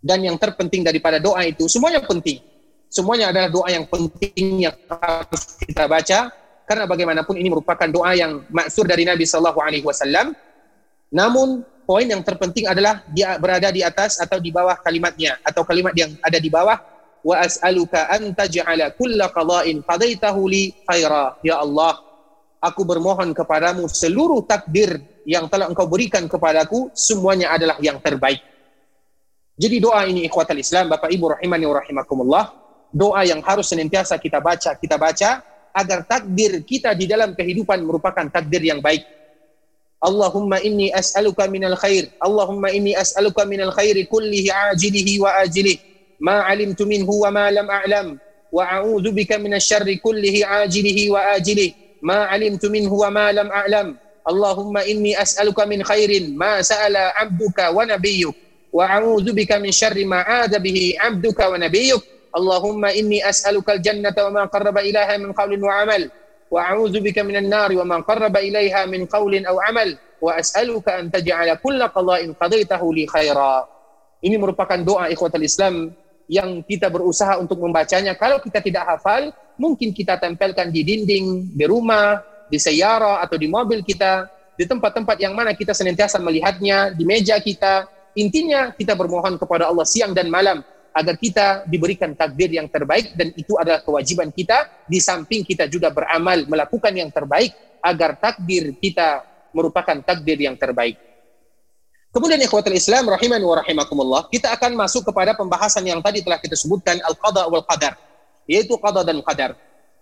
dan yang terpenting daripada doa itu semuanya penting. Semuanya adalah doa yang penting yang harus kita baca karena bagaimanapun ini merupakan doa yang maksur dari Nabi sallallahu alaihi wasallam. Namun poin yang terpenting adalah dia berada di atas atau di bawah kalimatnya atau kalimat yang ada di bawah wa as'aluka an taj'ala kulla qada'in qadaitahu li khaira ya Allah aku bermohon kepadamu seluruh takdir yang telah engkau berikan kepadaku semuanya adalah yang terbaik jadi doa ini ikhwatal Islam, Bapak Ibu rahimani wa rahimakumullah, doa yang harus senantiasa kita baca, kita baca agar takdir kita di dalam kehidupan merupakan takdir yang baik. Allahumma inni as'aluka minal khair. Allahumma inni as'aluka minal khairi kullihi ajilihi wa ajilih. Ma alimtu minhu wa ma lam a'lam. Wa a'udzu bika minasy syarri kullihi ajilihi wa ajilih. Ma alimtu minhu wa ma lam a'lam. Allahumma inni as'aluka min khairin ma sa'ala abduka wa nabiyyuka wa a'udzu bika min syarri ma aada bihi 'abduka wa nabiyyuk Allahumma inni as'aluka jannata wa ma qarraba ilaiha min qawlin wa amal. Wa a'udzu bika minan nari wa ma qarraba ilaiha min qawlin aw amal. Wa ini merupakan doa ikhwatul Islam yang kita berusaha untuk membacanya. Kalau kita tidak hafal mungkin kita tempelkan di dinding di rumah di sayara atau di mobil kita di tempat-tempat yang mana kita senantiasa melihatnya di meja kita Intinya kita bermohon kepada Allah siang dan malam agar kita diberikan takdir yang terbaik dan itu adalah kewajiban kita di samping kita juga beramal melakukan yang terbaik agar takdir kita merupakan takdir yang terbaik. Kemudian ikhwatul Islam rahimani wa rahimakumullah, kita akan masuk kepada pembahasan yang tadi telah kita sebutkan al-qada wal qadar, yaitu qada dan qadar.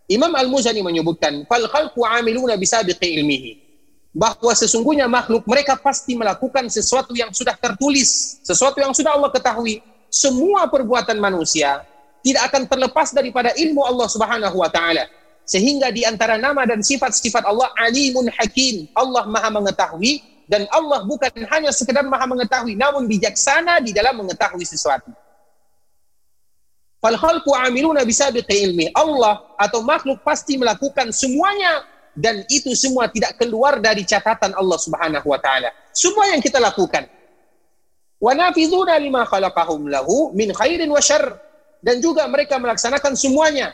Imam Al-Muzani menyebutkan, "Fal khalqu 'amiluna bisabiqi ilmihi." Bahwa sesungguhnya makhluk mereka pasti melakukan sesuatu yang sudah tertulis, sesuatu yang sudah Allah ketahui. Semua perbuatan manusia tidak akan terlepas daripada ilmu Allah Subhanahu wa taala. Sehingga di antara nama dan sifat-sifat Allah Alimun Hakim, Allah Maha mengetahui dan Allah bukan hanya sekedar maha mengetahui namun bijaksana di dalam mengetahui sesuatu. Fal khalqu amiluna bisabiqi ilmi. Allah atau makhluk pasti melakukan semuanya dan itu semua tidak keluar dari catatan Allah Subhanahu wa taala. Semua yang kita lakukan. Wa nafizuna lima khalaqahum lahu min khairin wa syarr dan juga mereka melaksanakan semuanya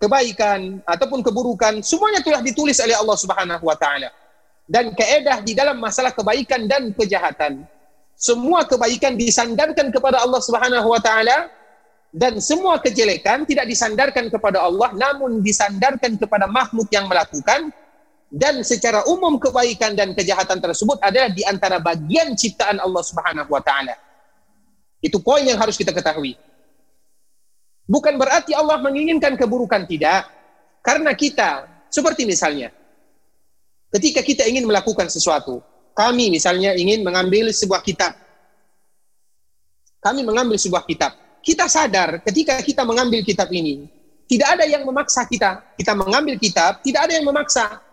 kebaikan ataupun keburukan semuanya telah ditulis oleh Allah Subhanahu wa taala dan keedah di dalam masalah kebaikan dan kejahatan. Semua kebaikan disandarkan kepada Allah Subhanahu wa taala dan semua kejelekan tidak disandarkan kepada Allah namun disandarkan kepada makhluk yang melakukan dan secara umum kebaikan dan kejahatan tersebut adalah di antara bagian ciptaan Allah Subhanahu wa taala. Itu poin yang harus kita ketahui. Bukan berarti Allah menginginkan keburukan tidak. Karena kita seperti misalnya ketika kita ingin melakukan sesuatu, kami misalnya ingin mengambil sebuah kitab. Kami mengambil sebuah kitab. Kita sadar ketika kita mengambil kitab ini, tidak ada yang memaksa kita. Kita mengambil kitab, tidak ada yang memaksa.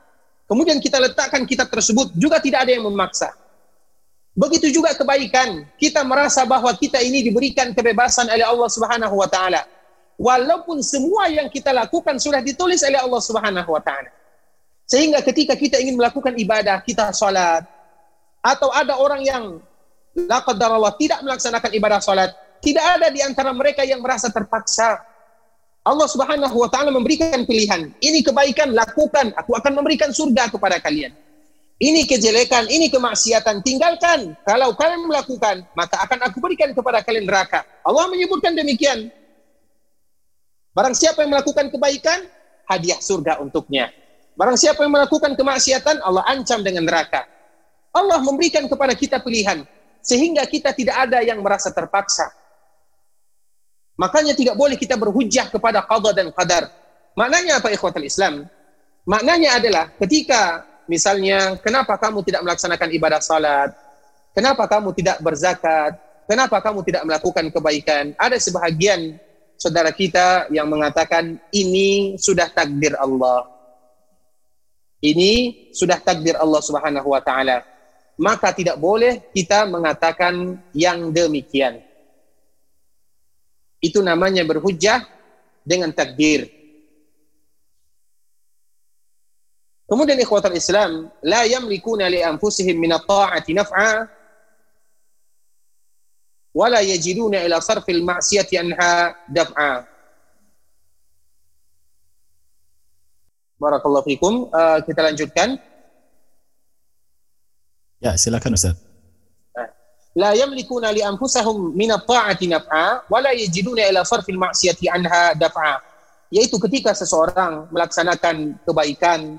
Kemudian kita letakkan kitab tersebut, juga tidak ada yang memaksa. Begitu juga kebaikan. Kita merasa bahwa kita ini diberikan kebebasan oleh Allah Subhanahu wa taala. Walaupun semua yang kita lakukan sudah ditulis oleh Allah Subhanahu wa taala. Sehingga ketika kita ingin melakukan ibadah, kita sholat, atau ada orang yang Allah tidak melaksanakan ibadah sholat, tidak ada di antara mereka yang merasa terpaksa. Allah Subhanahu wa taala memberikan pilihan. Ini kebaikan, lakukan, aku akan memberikan surga kepada kalian. Ini kejelekan, ini kemaksiatan, tinggalkan. Kalau kalian melakukan, maka akan aku berikan kepada kalian neraka. Allah menyebutkan demikian. Barang siapa yang melakukan kebaikan, hadiah surga untuknya. Barang siapa yang melakukan kemaksiatan, Allah ancam dengan neraka. Allah memberikan kepada kita pilihan sehingga kita tidak ada yang merasa terpaksa. Makanya tidak boleh kita berhujah kepada qada dan qadar. Maknanya apa ikhwatul Islam? Maknanya adalah ketika misalnya kenapa kamu tidak melaksanakan ibadah salat? Kenapa kamu tidak berzakat? kenapa kamu tidak melakukan kebaikan? Ada sebahagian saudara kita yang mengatakan ini sudah takdir Allah. Ini sudah takdir Allah Subhanahu wa taala. Maka tidak boleh kita mengatakan yang demikian. Itu namanya berhujjah dengan takdir. Kemudian ikhwatal Islam, la yamlikuna li anfusihim min at-ta'ati naf'a wa la yajiduna ila sarfil ma'siyati anha daf'a. Barakallahu fikum. Uh, kita lanjutkan. Ya, silakan Ustaz. La yamlikuna li anfusahum min at-ta'ati naf'a wa la yajiduna ila sarfil ma'siyati anha daf'a. Yaitu ketika seseorang melaksanakan kebaikan,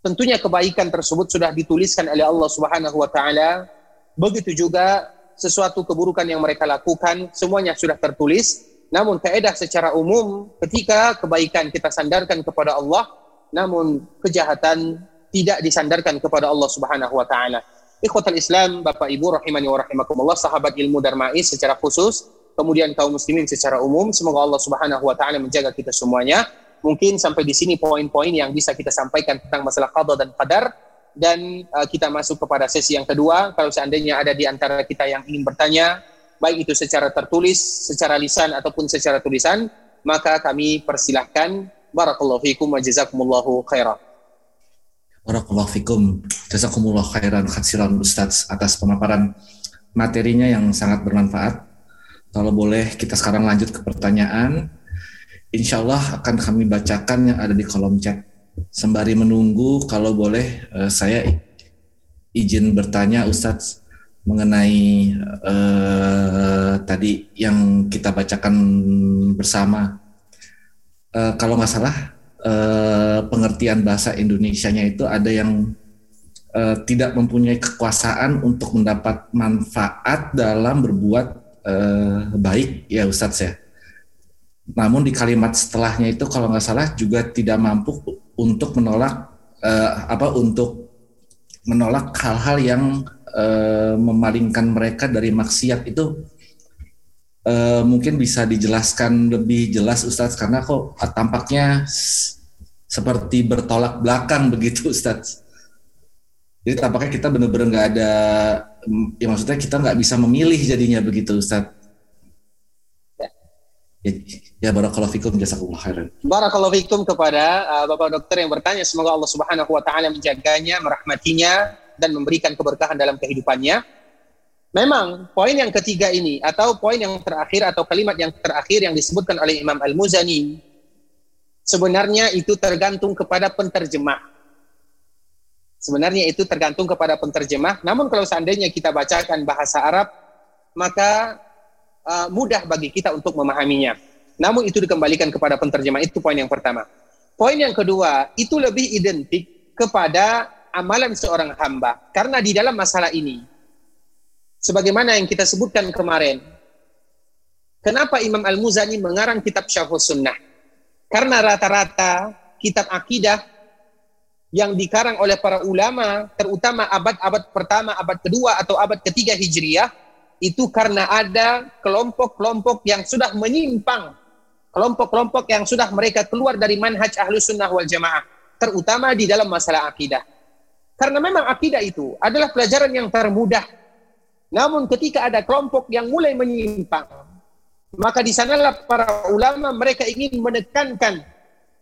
tentunya kebaikan tersebut sudah dituliskan oleh Allah Subhanahu wa taala. Begitu juga sesuatu keburukan yang mereka lakukan semuanya sudah tertulis namun kaedah secara umum ketika kebaikan kita sandarkan kepada Allah, namun kejahatan tidak disandarkan kepada Allah Subhanahu wa taala. Ikhwatal Islam, Bapak Ibu rahimani wa rahimakumullah, sahabat ilmu Darmais secara khusus, kemudian kaum muslimin secara umum, semoga Allah Subhanahu wa taala menjaga kita semuanya. Mungkin sampai di sini poin-poin yang bisa kita sampaikan tentang masalah qada dan qadar dan uh, kita masuk kepada sesi yang kedua. Kalau seandainya ada di antara kita yang ingin bertanya, baik itu secara tertulis, secara lisan ataupun secara tulisan, maka kami persilahkan. Barakallahu fikum wa jazakumullahu khairan. Barakallahu fikum. Jazakumullah khairan khatsiran Ustaz atas pemaparan materinya yang sangat bermanfaat. Kalau boleh kita sekarang lanjut ke pertanyaan. Insya Allah akan kami bacakan yang ada di kolom chat. Sembari menunggu, kalau boleh eh, saya izin bertanya Ustadz mengenai uh, tadi yang kita bacakan bersama. Uh, kalau nggak salah, uh, pengertian bahasa Indonesianya itu ada yang uh, tidak mempunyai kekuasaan untuk mendapat manfaat dalam berbuat uh, baik, ya Ustadz ya. Namun di kalimat setelahnya itu kalau nggak salah juga tidak mampu untuk menolak uh, apa untuk menolak hal-hal yang uh, memalingkan mereka dari maksiat itu uh, mungkin bisa dijelaskan lebih jelas Ustadz karena kok tampaknya seperti bertolak belakang begitu Ustadz. Jadi tampaknya kita benar-benar nggak ada, ya maksudnya kita nggak bisa memilih jadinya begitu Ustadz. Ya, ya barakallahu fikum jazakumullah khairan. Barakallahu fikum kepada uh, Bapak dokter yang bertanya semoga Allah Subhanahu wa taala menjaganya, merahmatinya dan memberikan keberkahan dalam kehidupannya. Memang poin yang ketiga ini atau poin yang terakhir atau kalimat yang terakhir yang disebutkan oleh Imam Al-Muzani sebenarnya itu tergantung kepada penterjemah. Sebenarnya itu tergantung kepada penterjemah. Namun kalau seandainya kita bacakan bahasa Arab, maka uh, mudah bagi kita untuk memahaminya. Namun itu dikembalikan kepada penterjemah. Itu poin yang pertama. Poin yang kedua, itu lebih identik kepada amalan seorang hamba. Karena di dalam masalah ini, sebagaimana yang kita sebutkan kemarin, kenapa Imam Al-Muzani mengarang kitab Syarh Sunnah? Karena rata-rata kitab akidah yang dikarang oleh para ulama, terutama abad-abad pertama, abad kedua, atau abad ketiga Hijriyah, itu karena ada kelompok-kelompok yang sudah menyimpang, kelompok-kelompok yang sudah mereka keluar dari manhaj ahlus sunnah wal jamaah, terutama di dalam masalah akidah. Karena memang akidah itu adalah pelajaran yang termudah. Namun ketika ada kelompok yang mulai menyimpang, maka di sanalah para ulama mereka ingin menekankan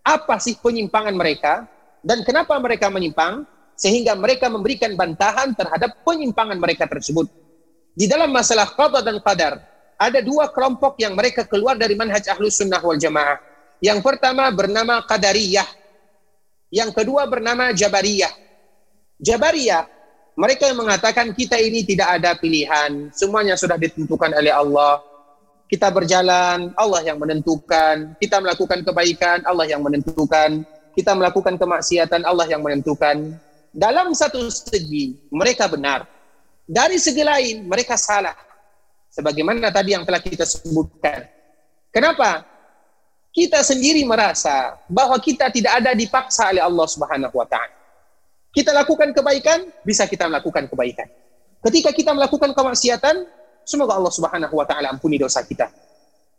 apa sih penyimpangan mereka dan kenapa mereka menyimpang sehingga mereka memberikan bantahan terhadap penyimpangan mereka tersebut. Di dalam masalah qada dan qadar, ada dua kelompok yang mereka keluar dari manhaj ahlus sunnah wal jamaah. Yang pertama bernama Qadariyah. Yang kedua bernama Jabariyah. Jabariyah, mereka yang mengatakan kita ini tidak ada pilihan, semuanya sudah ditentukan oleh Allah. Kita berjalan, Allah yang menentukan. Kita melakukan kebaikan, Allah yang menentukan. Kita melakukan kemaksiatan, Allah yang menentukan. Dalam satu segi, mereka benar. Dari segi lain, mereka salah. Sebagaimana tadi yang telah kita sebutkan. Kenapa? Kita sendiri merasa bahwa kita tidak ada dipaksa oleh Allah Subhanahu wa taala. Kita lakukan kebaikan, bisa kita melakukan kebaikan. Ketika kita melakukan kemaksiatan, semoga Allah Subhanahu wa taala ampuni dosa kita.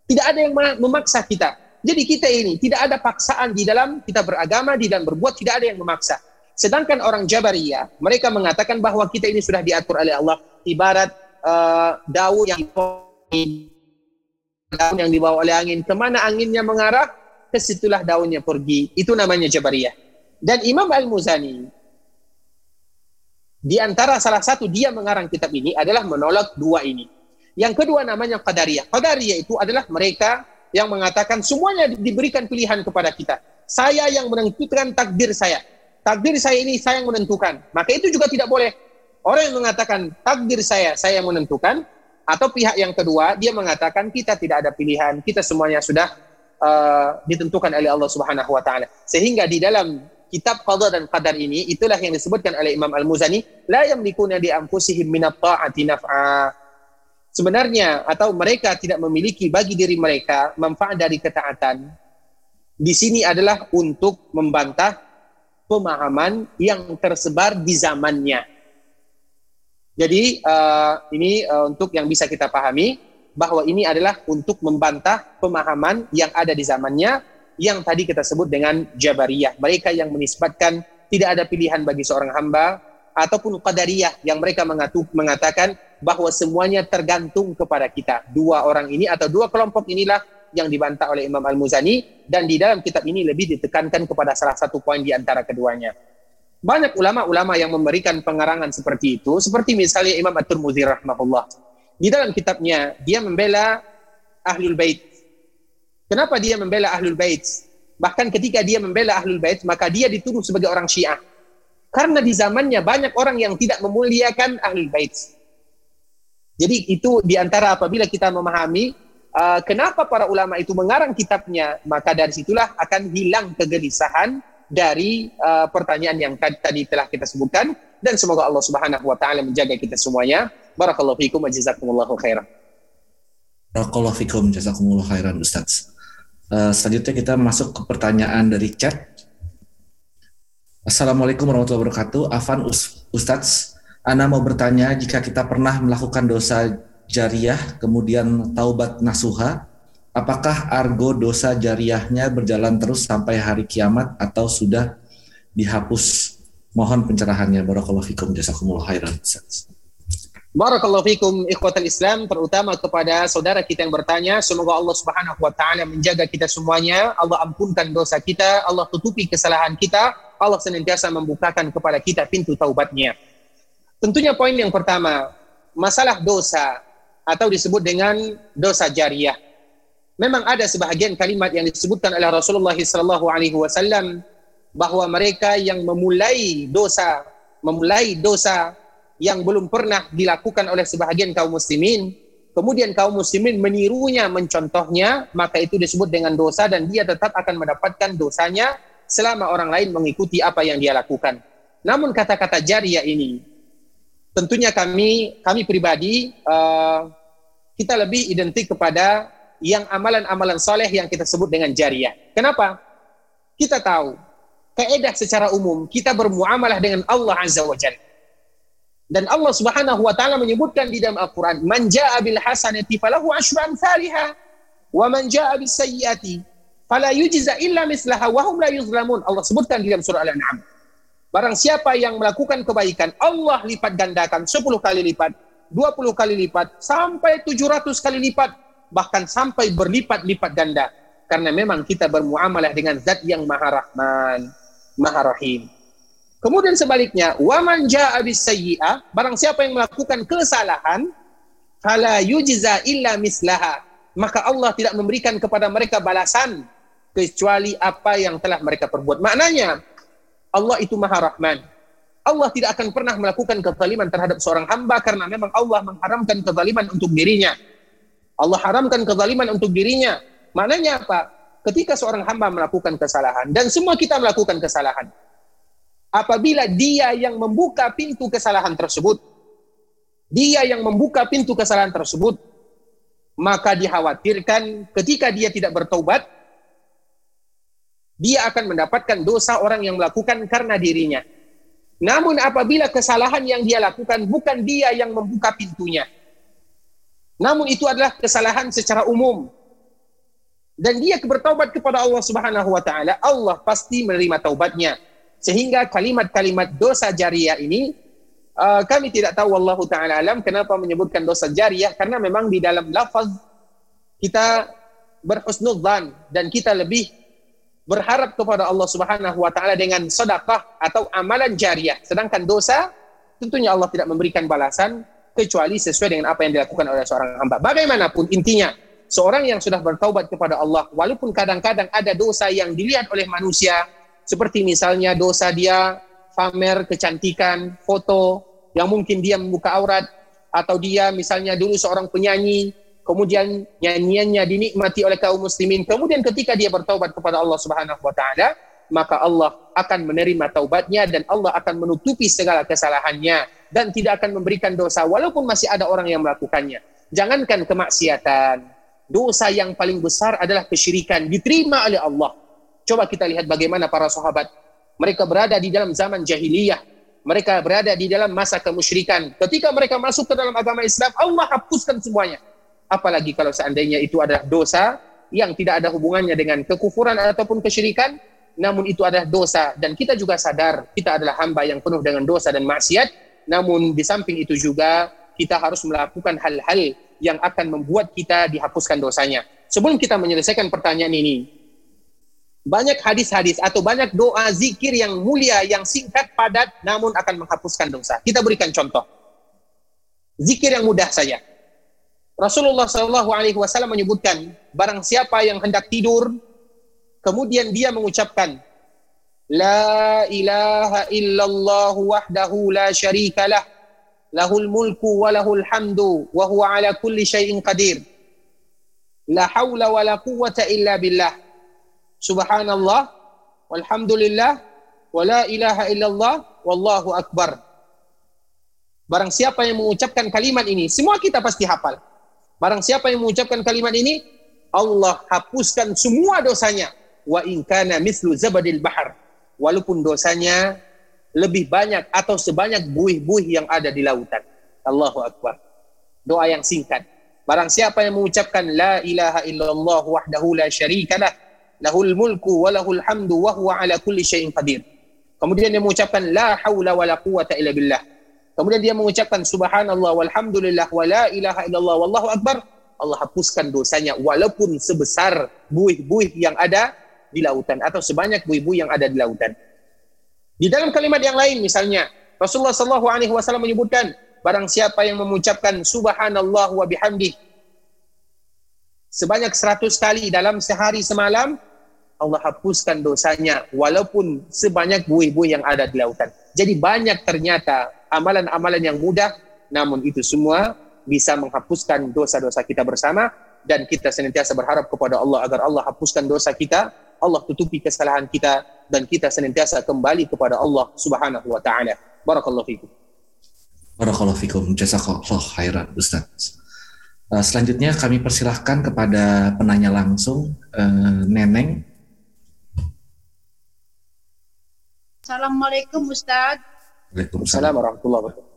Tidak ada yang memaksa kita. Jadi kita ini tidak ada paksaan di dalam kita beragama, di dalam berbuat tidak ada yang memaksa. Sedangkan orang Jabariyah, mereka mengatakan bahwa kita ini sudah diatur oleh Allah ibarat uh, daun yang daun yang dibawa oleh angin. Ke mana anginnya mengarah, ke situlah daunnya pergi. Itu namanya Jabariyah. Dan Imam Al-Muzani, di antara salah satu dia mengarang kitab ini adalah menolak dua ini. Yang kedua namanya Qadariyah. Qadariyah itu adalah mereka yang mengatakan semuanya diberikan pilihan kepada kita. Saya yang menentukan takdir saya takdir saya ini saya yang menentukan. Maka itu juga tidak boleh. Orang yang mengatakan takdir saya, saya yang menentukan, atau pihak yang kedua dia mengatakan kita tidak ada pilihan, kita semuanya sudah uh, ditentukan oleh Allah Subhanahu wa taala. Sehingga di dalam kitab qada dan qadar ini itulah yang disebutkan oleh Imam Al-Muzani, la yamlikuna di anfusihim min taati naf'a. Sebenarnya atau mereka tidak memiliki bagi diri mereka manfaat dari ketaatan. Di sini adalah untuk membantah pemahaman yang tersebar di zamannya. Jadi uh, ini uh, untuk yang bisa kita pahami bahwa ini adalah untuk membantah pemahaman yang ada di zamannya yang tadi kita sebut dengan Jabariyah. Mereka yang menisbatkan tidak ada pilihan bagi seorang hamba ataupun Qadariyah yang mereka mengatu, mengatakan bahwa semuanya tergantung kepada kita. Dua orang ini atau dua kelompok inilah yang dibantah oleh Imam Al-Muzani dan di dalam kitab ini lebih ditekankan kepada salah satu poin di antara keduanya. Banyak ulama-ulama yang memberikan pengarangan seperti itu, seperti misalnya Imam At-Tirmidzi rahimahullah. Di dalam kitabnya dia membela Ahlul Bait. Kenapa dia membela Ahlul Bait? Bahkan ketika dia membela Ahlul Bait, maka dia dituduh sebagai orang Syiah. Karena di zamannya banyak orang yang tidak memuliakan Ahlul Bait. Jadi itu di antara apabila kita memahami uh, kenapa para ulama itu mengarang kitabnya, maka dari situlah akan hilang kegelisahan dari uh, pertanyaan yang tadi telah kita sebutkan dan semoga Allah Subhanahu wa taala menjaga kita semuanya. Barakallahu fikum wa jazakumullahu khairan. Barakallahu fikum jazakumullahu khairan Ustaz. Uh, selanjutnya kita masuk ke pertanyaan dari chat. Assalamualaikum warahmatullahi wabarakatuh. Afan Ustaz, Ana mau bertanya jika kita pernah melakukan dosa jariah kemudian taubat nasuha apakah argo dosa jariahnya berjalan terus sampai hari kiamat atau sudah dihapus mohon pencerahannya barakallahu fikum jazakumullah khairan Barakallahu fikum ikhwatal Islam terutama kepada saudara kita yang bertanya semoga Allah Subhanahu wa taala menjaga kita semuanya Allah ampunkan dosa kita Allah tutupi kesalahan kita Allah senantiasa membukakan kepada kita pintu taubatnya Tentunya poin yang pertama masalah dosa atau disebut dengan dosa jariah. Memang ada sebahagian kalimat yang disebutkan oleh Rasulullah sallallahu alaihi wasallam bahwa mereka yang memulai dosa memulai dosa yang belum pernah dilakukan oleh sebahagian kaum muslimin kemudian kaum muslimin menirunya mencontohnya maka itu disebut dengan dosa dan dia tetap akan mendapatkan dosanya selama orang lain mengikuti apa yang dia lakukan namun kata-kata jariah ini tentunya kami kami pribadi uh, kita lebih identik kepada yang amalan-amalan soleh yang kita sebut dengan jariah. Kenapa? Kita tahu, keedah secara umum, kita bermuamalah dengan Allah Azza wa Jalla. Dan Allah Subhanahu wa taala menyebutkan di dalam Al-Qur'an, "Man jaa'a bil hasanati falahu asyru amsalha, wa man jaa'a bis sayyi'ati fala yujza illa mislaha wa hum la yuzlamun." Allah sebutkan di dalam surah Al-An'am. Barang siapa yang melakukan kebaikan, Allah lipat gandakan 10 kali lipat 20 kali lipat sampai 700 kali lipat bahkan sampai berlipat-lipat ganda karena memang kita bermuamalah dengan zat yang maha rahman maha rahim kemudian sebaliknya waman jaa bis sayyi'ah barang siapa yang melakukan kesalahan fala yujza illa mislaha maka Allah tidak memberikan kepada mereka balasan kecuali apa yang telah mereka perbuat maknanya Allah itu maha rahman Allah tidak akan pernah melakukan kezaliman terhadap seorang hamba karena memang Allah mengharamkan kezaliman untuk dirinya. Allah haramkan kezaliman untuk dirinya. Maknanya apa? Ketika seorang hamba melakukan kesalahan dan semua kita melakukan kesalahan. Apabila dia yang membuka pintu kesalahan tersebut, dia yang membuka pintu kesalahan tersebut, maka dikhawatirkan ketika dia tidak bertobat, dia akan mendapatkan dosa orang yang melakukan karena dirinya. Namun apabila kesalahan yang dia lakukan bukan dia yang membuka pintunya. Namun itu adalah kesalahan secara umum. Dan dia bertaubat kepada Allah Subhanahu wa taala, Allah pasti menerima taubatnya. Sehingga kalimat-kalimat dosa jariah ini uh, kami tidak tahu Allah taala alam kenapa menyebutkan dosa jariah karena memang di dalam lafaz kita berhusnudzan dan kita lebih berharap kepada Allah Subhanahu wa taala dengan sedekah atau amalan jariah. Sedangkan dosa tentunya Allah tidak memberikan balasan kecuali sesuai dengan apa yang dilakukan oleh seorang hamba. Bagaimanapun intinya, seorang yang sudah bertaubat kepada Allah walaupun kadang-kadang ada dosa yang dilihat oleh manusia seperti misalnya dosa dia pamer kecantikan, foto yang mungkin dia membuka aurat atau dia misalnya dulu seorang penyanyi kemudian nyanyiannya dinikmati oleh kaum muslimin. Kemudian ketika dia bertaubat kepada Allah Subhanahu wa taala maka Allah akan menerima taubatnya dan Allah akan menutupi segala kesalahannya dan tidak akan memberikan dosa walaupun masih ada orang yang melakukannya. Jangankan kemaksiatan. Dosa yang paling besar adalah kesyirikan diterima oleh Allah Coba kita lihat bagaimana para sahabat. Mereka berada di dalam zaman jahiliyah. Mereka berada di dalam masa kemusyrikan. Ketika mereka masuk ke dalam agama Islam, Allah hapuskan semuanya. Apalagi kalau seandainya itu adalah dosa yang tidak ada hubungannya dengan kekufuran ataupun kesyirikan, namun itu adalah dosa. Dan kita juga sadar, kita adalah hamba yang penuh dengan dosa dan maksiat. Namun di samping itu juga, kita harus melakukan hal-hal yang akan membuat kita dihapuskan dosanya. Sebelum kita menyelesaikan pertanyaan ini, banyak hadis-hadis atau banyak doa zikir yang mulia, yang singkat, padat, namun akan menghapuskan dosa. Kita berikan contoh. Zikir yang mudah saja. Rasulullah Shallallahu Alaihi Wasallam menyebutkan, barang siapa yang hendak tidur, kemudian dia mengucapkan, La ilaha illallah wahdahu la syarikalah, lahul mulku wa lahul hamdu, wa huwa ala kulli syai'in qadir. La hawla wa la quwwata illa billah. Subhanallah, walhamdulillah, wala ilaha illallah, wallahu akbar. Barang siapa yang mengucapkan kalimat ini, semua kita pasti hafal. Barang siapa yang mengucapkan kalimat ini, Allah hapuskan semua dosanya. Wa in kana mislu zabadil bahar. Walaupun dosanya lebih banyak atau sebanyak buih-buih yang ada di lautan. Allahu Akbar. Doa yang singkat. Barang siapa yang mengucapkan la ilaha illallah wahdahu la syarikalah lahul mulku wa lahul hamdu wa huwa ala kulli syai'in qadir. Kemudian dia mengucapkan la haula wa la quwata illa billah. Kemudian dia mengucapkan subhanallah walhamdulillah wa la ilaha illallah wallahu akbar. Allah hapuskan dosanya walaupun sebesar buih-buih yang ada di lautan atau sebanyak buih-buih yang ada di lautan. Di dalam kalimat yang lain misalnya Rasulullah sallallahu alaihi wasallam menyebutkan barang siapa yang mengucapkan subhanallah wa bihamdih sebanyak 100 kali dalam sehari semalam Allah hapuskan dosanya walaupun sebanyak buih-buih yang ada di lautan. Jadi banyak ternyata amalan-amalan yang mudah namun itu semua bisa menghapuskan dosa-dosa kita bersama dan kita senantiasa berharap kepada Allah agar Allah hapuskan dosa kita, Allah tutupi kesalahan kita dan kita senantiasa kembali kepada Allah Subhanahu wa taala. Barakallahu fikum. Barakallahu fikum. Jazakallah khairan Ustaz. Uh, selanjutnya kami persilahkan kepada penanya langsung uh, Neneng Assalamualaikum Ustaz. Waalaikumsalam warahmatullahi wabarakatuh.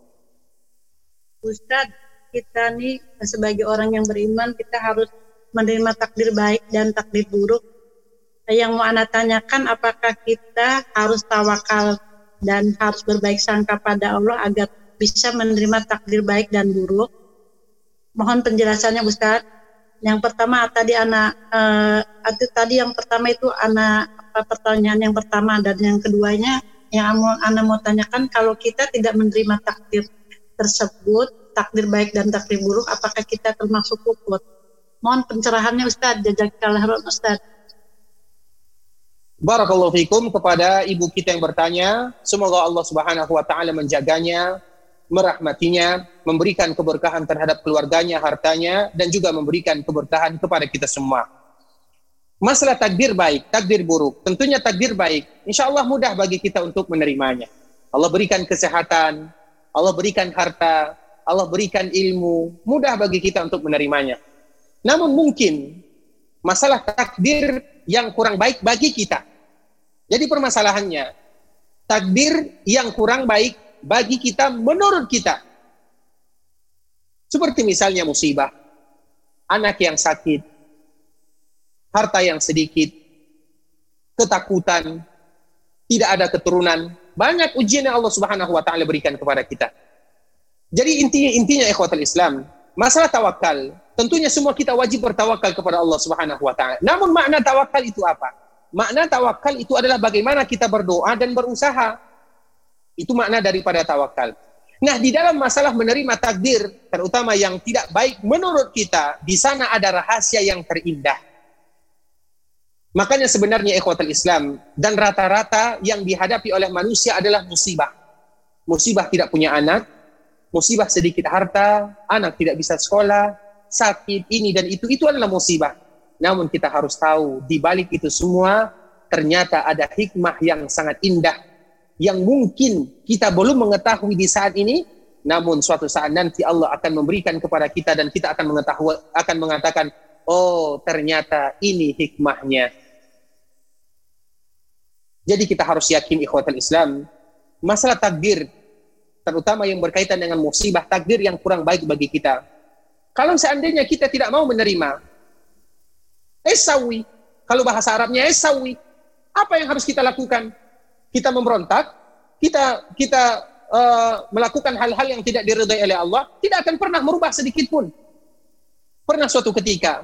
Ustaz, kita nih sebagai orang yang beriman kita harus menerima takdir baik dan takdir buruk. Yang mau Anda tanyakan apakah kita harus tawakal dan harus berbaik sangka pada Allah agar bisa menerima takdir baik dan buruk? Mohon penjelasannya Ustaz. Yang pertama tadi anak eh, tadi yang pertama itu anak pertanyaan yang pertama dan yang keduanya yang mau Anda mau tanyakan kalau kita tidak menerima takdir tersebut, takdir baik dan takdir buruk, apakah kita termasuk kufur? Mohon pencerahannya Ustaz, jazakallah Ustaz. Barakallahu fikum kepada ibu kita yang bertanya. Semoga Allah Subhanahu wa taala menjaganya, merahmatinya, memberikan keberkahan terhadap keluarganya, hartanya dan juga memberikan keberkahan kepada kita semua. Masalah takdir baik, takdir buruk. Tentunya takdir baik, insya Allah mudah bagi kita untuk menerimanya. Allah berikan kesehatan, Allah berikan harta, Allah berikan ilmu, mudah bagi kita untuk menerimanya. Namun mungkin masalah takdir yang kurang baik bagi kita. Jadi permasalahannya, takdir yang kurang baik bagi kita menurut kita. Seperti misalnya musibah, anak yang sakit, harta yang sedikit, ketakutan, tidak ada keturunan, banyak ujian yang Allah Subhanahu wa taala berikan kepada kita. Jadi intinya intinya ikhwatul Islam, masalah tawakal, tentunya semua kita wajib bertawakal kepada Allah Subhanahu wa taala. Namun makna tawakal itu apa? Makna tawakal itu adalah bagaimana kita berdoa dan berusaha. Itu makna daripada tawakal. Nah, di dalam masalah menerima takdir, terutama yang tidak baik menurut kita, di sana ada rahasia yang terindah. Makanya sebenarnya ikhwatul Islam dan rata-rata yang dihadapi oleh manusia adalah musibah. Musibah tidak punya anak, musibah sedikit harta, anak tidak bisa sekolah, sakit ini dan itu itu adalah musibah. Namun kita harus tahu di balik itu semua ternyata ada hikmah yang sangat indah yang mungkin kita belum mengetahui di saat ini, namun suatu saat nanti Allah akan memberikan kepada kita dan kita akan mengetahui akan mengatakan, oh ternyata ini hikmahnya. Jadi kita harus yakin ikhwatul Islam, masalah takdir terutama yang berkaitan dengan musibah takdir yang kurang baik bagi kita. Kalau seandainya kita tidak mau menerima, esawi, kalau bahasa Arabnya esawi, apa yang harus kita lakukan? Kita memberontak, kita kita uh, melakukan hal-hal yang tidak diridai oleh Allah, tidak akan pernah merubah sedikit pun. Pernah suatu ketika,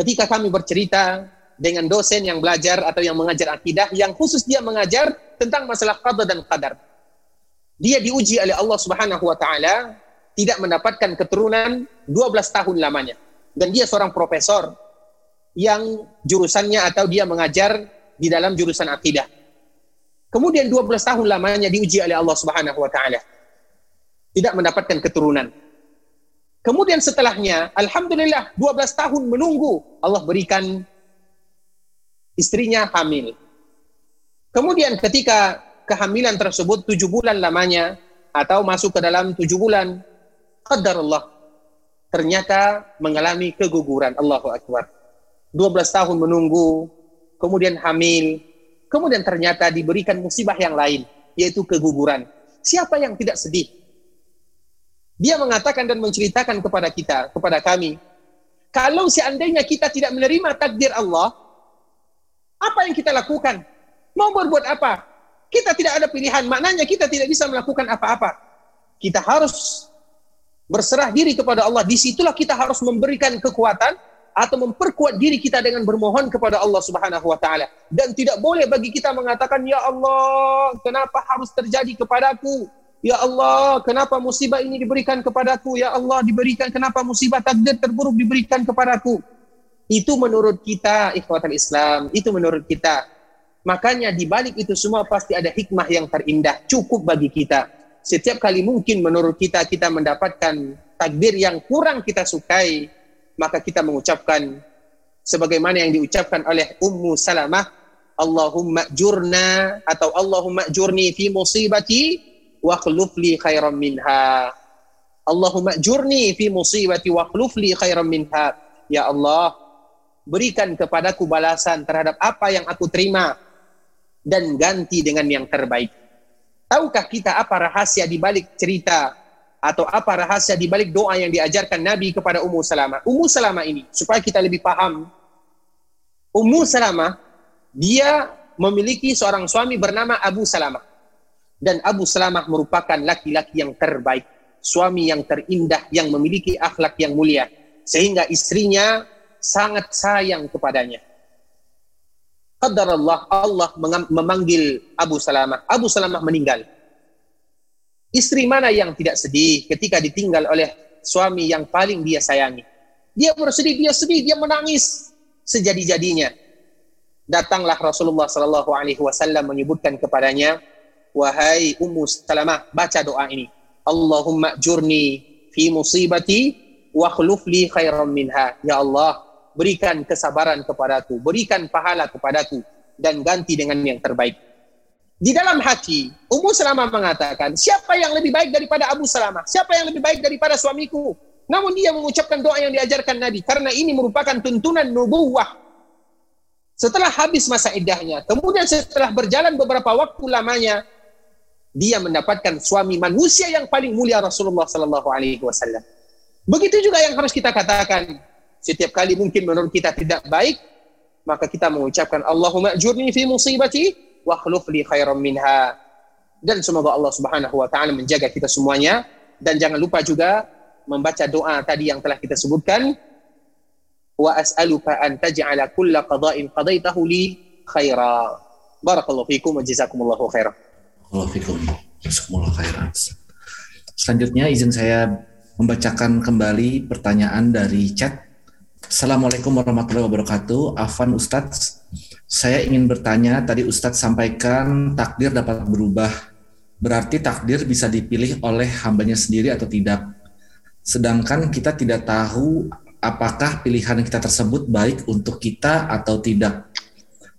ketika kami bercerita dengan dosen yang belajar atau yang mengajar akidah, yang khusus dia mengajar tentang masalah qadar dan qadar. Dia diuji oleh Allah Subhanahu wa taala tidak mendapatkan keturunan 12 tahun lamanya. Dan dia seorang profesor yang jurusannya atau dia mengajar di dalam jurusan akidah. Kemudian 12 tahun lamanya diuji oleh Allah Subhanahu wa taala. Tidak mendapatkan keturunan. Kemudian setelahnya, alhamdulillah 12 tahun menunggu Allah berikan istrinya hamil. Kemudian ketika kehamilan tersebut 7 bulan lamanya atau masuk ke dalam 7 bulan, Allah ternyata mengalami keguguran. Allahu Akbar. 12 tahun menunggu, kemudian hamil, kemudian ternyata diberikan musibah yang lain, yaitu keguguran. Siapa yang tidak sedih? Dia mengatakan dan menceritakan kepada kita, kepada kami, kalau seandainya kita tidak menerima takdir Allah, apa yang kita lakukan? Mau berbuat apa? Kita tidak ada pilihan, maknanya kita tidak bisa melakukan apa-apa. Kita harus berserah diri kepada Allah. Di situlah kita harus memberikan kekuatan atau memperkuat diri kita dengan bermohon kepada Allah Subhanahu wa taala. Dan tidak boleh bagi kita mengatakan ya Allah kenapa harus terjadi kepadaku? Ya Allah kenapa musibah ini diberikan kepadaku? Ya Allah diberikan kenapa musibah takdir terburuk diberikan kepadaku? Itu menurut kita ikhwatul Islam itu menurut kita. Makanya di balik itu semua pasti ada hikmah yang terindah cukup bagi kita. Setiap kali mungkin menurut kita kita mendapatkan takdir yang kurang kita sukai maka kita mengucapkan sebagaimana yang diucapkan oleh Ummu Salamah Allahumma jurna atau Allahumma jurni fi musibati wa khluf li khairan minha. Allahumma jurni fi musibati wa khluf li khairan minha. Ya Allah berikan kepadaku balasan terhadap apa yang aku terima dan ganti dengan yang terbaik. Tahukah kita apa rahasia di balik cerita atau apa rahasia di balik doa yang diajarkan Nabi kepada Ummu Salamah. Ummu Salamah ini supaya kita lebih paham. Ummu Salamah dia memiliki seorang suami bernama Abu Salamah. Dan Abu Salamah merupakan laki-laki yang terbaik, suami yang terindah yang memiliki akhlak yang mulia sehingga istrinya sangat sayang kepadanya. Qadar Allah, Allah memanggil Abu Salamah. Abu Salamah meninggal Istri mana yang tidak sedih ketika ditinggal oleh suami yang paling dia sayangi? Dia bersedih, dia sedih, dia menangis sejadi-jadinya. Datanglah Rasulullah Sallallahu Alaihi Wasallam menyebutkan kepadanya, wahai Ummu Salamah, baca doa ini. Allahumma jurni fi musibati wa khuluf li khairan minha. Ya Allah, berikan kesabaran kepadaku, berikan pahala kepadaku dan ganti dengan yang terbaik. Di dalam hati, Ummu Salamah mengatakan, siapa yang lebih baik daripada Abu Salamah? Siapa yang lebih baik daripada suamiku? Namun dia mengucapkan doa yang diajarkan Nabi. Karena ini merupakan tuntunan nubuwah. Setelah habis masa iddahnya, kemudian setelah berjalan beberapa waktu lamanya, dia mendapatkan suami manusia yang paling mulia Rasulullah Sallallahu Alaihi Wasallam. Begitu juga yang harus kita katakan. Setiap kali mungkin menurut kita tidak baik, maka kita mengucapkan Allahumma ajurni fi musibati wa akhluf li khairan minha. Dan semoga Allah Subhanahu wa taala menjaga kita semuanya dan jangan lupa juga membaca doa tadi yang telah kita sebutkan wa as'aluka an taj'ala kulla qada'in qadaitahu li khaira. Barakallahu fikum wa jazakumullahu khairan. Barakallahu fikum. Jazakumullah khairan. Selanjutnya izin saya membacakan kembali pertanyaan dari chat. Assalamualaikum warahmatullahi wabarakatuh. Afan Ustadz, saya ingin bertanya, tadi Ustadz sampaikan takdir dapat berubah. Berarti takdir bisa dipilih oleh hambanya sendiri atau tidak. Sedangkan kita tidak tahu apakah pilihan kita tersebut baik untuk kita atau tidak.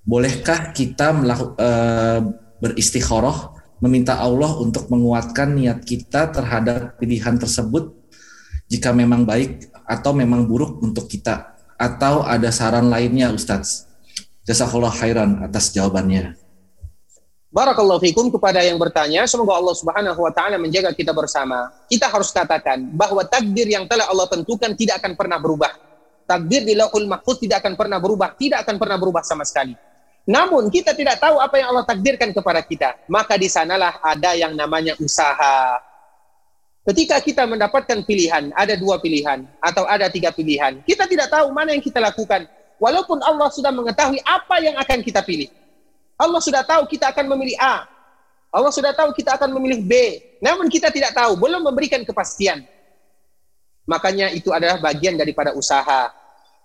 Bolehkah kita melakukan e, beristikharah meminta Allah untuk menguatkan niat kita terhadap pilihan tersebut jika memang baik atau memang buruk untuk kita atau ada saran lainnya Ustadz Jazakallah khairan atas jawabannya Barakallahu fikum kepada yang bertanya, semoga Allah Subhanahu wa taala menjaga kita bersama. Kita harus katakan bahwa takdir yang telah Allah tentukan tidak akan pernah berubah. Takdir di Lauhul Mahfuz tidak akan pernah berubah, tidak akan pernah berubah sama sekali. Namun kita tidak tahu apa yang Allah takdirkan kepada kita. Maka di sanalah ada yang namanya usaha. Ketika kita mendapatkan pilihan, ada dua pilihan atau ada tiga pilihan. Kita tidak tahu mana yang kita lakukan. Walaupun Allah sudah mengetahui apa yang akan kita pilih. Allah sudah tahu kita akan memilih A. Allah sudah tahu kita akan memilih B. Namun kita tidak tahu, belum memberikan kepastian. Makanya itu adalah bagian daripada usaha.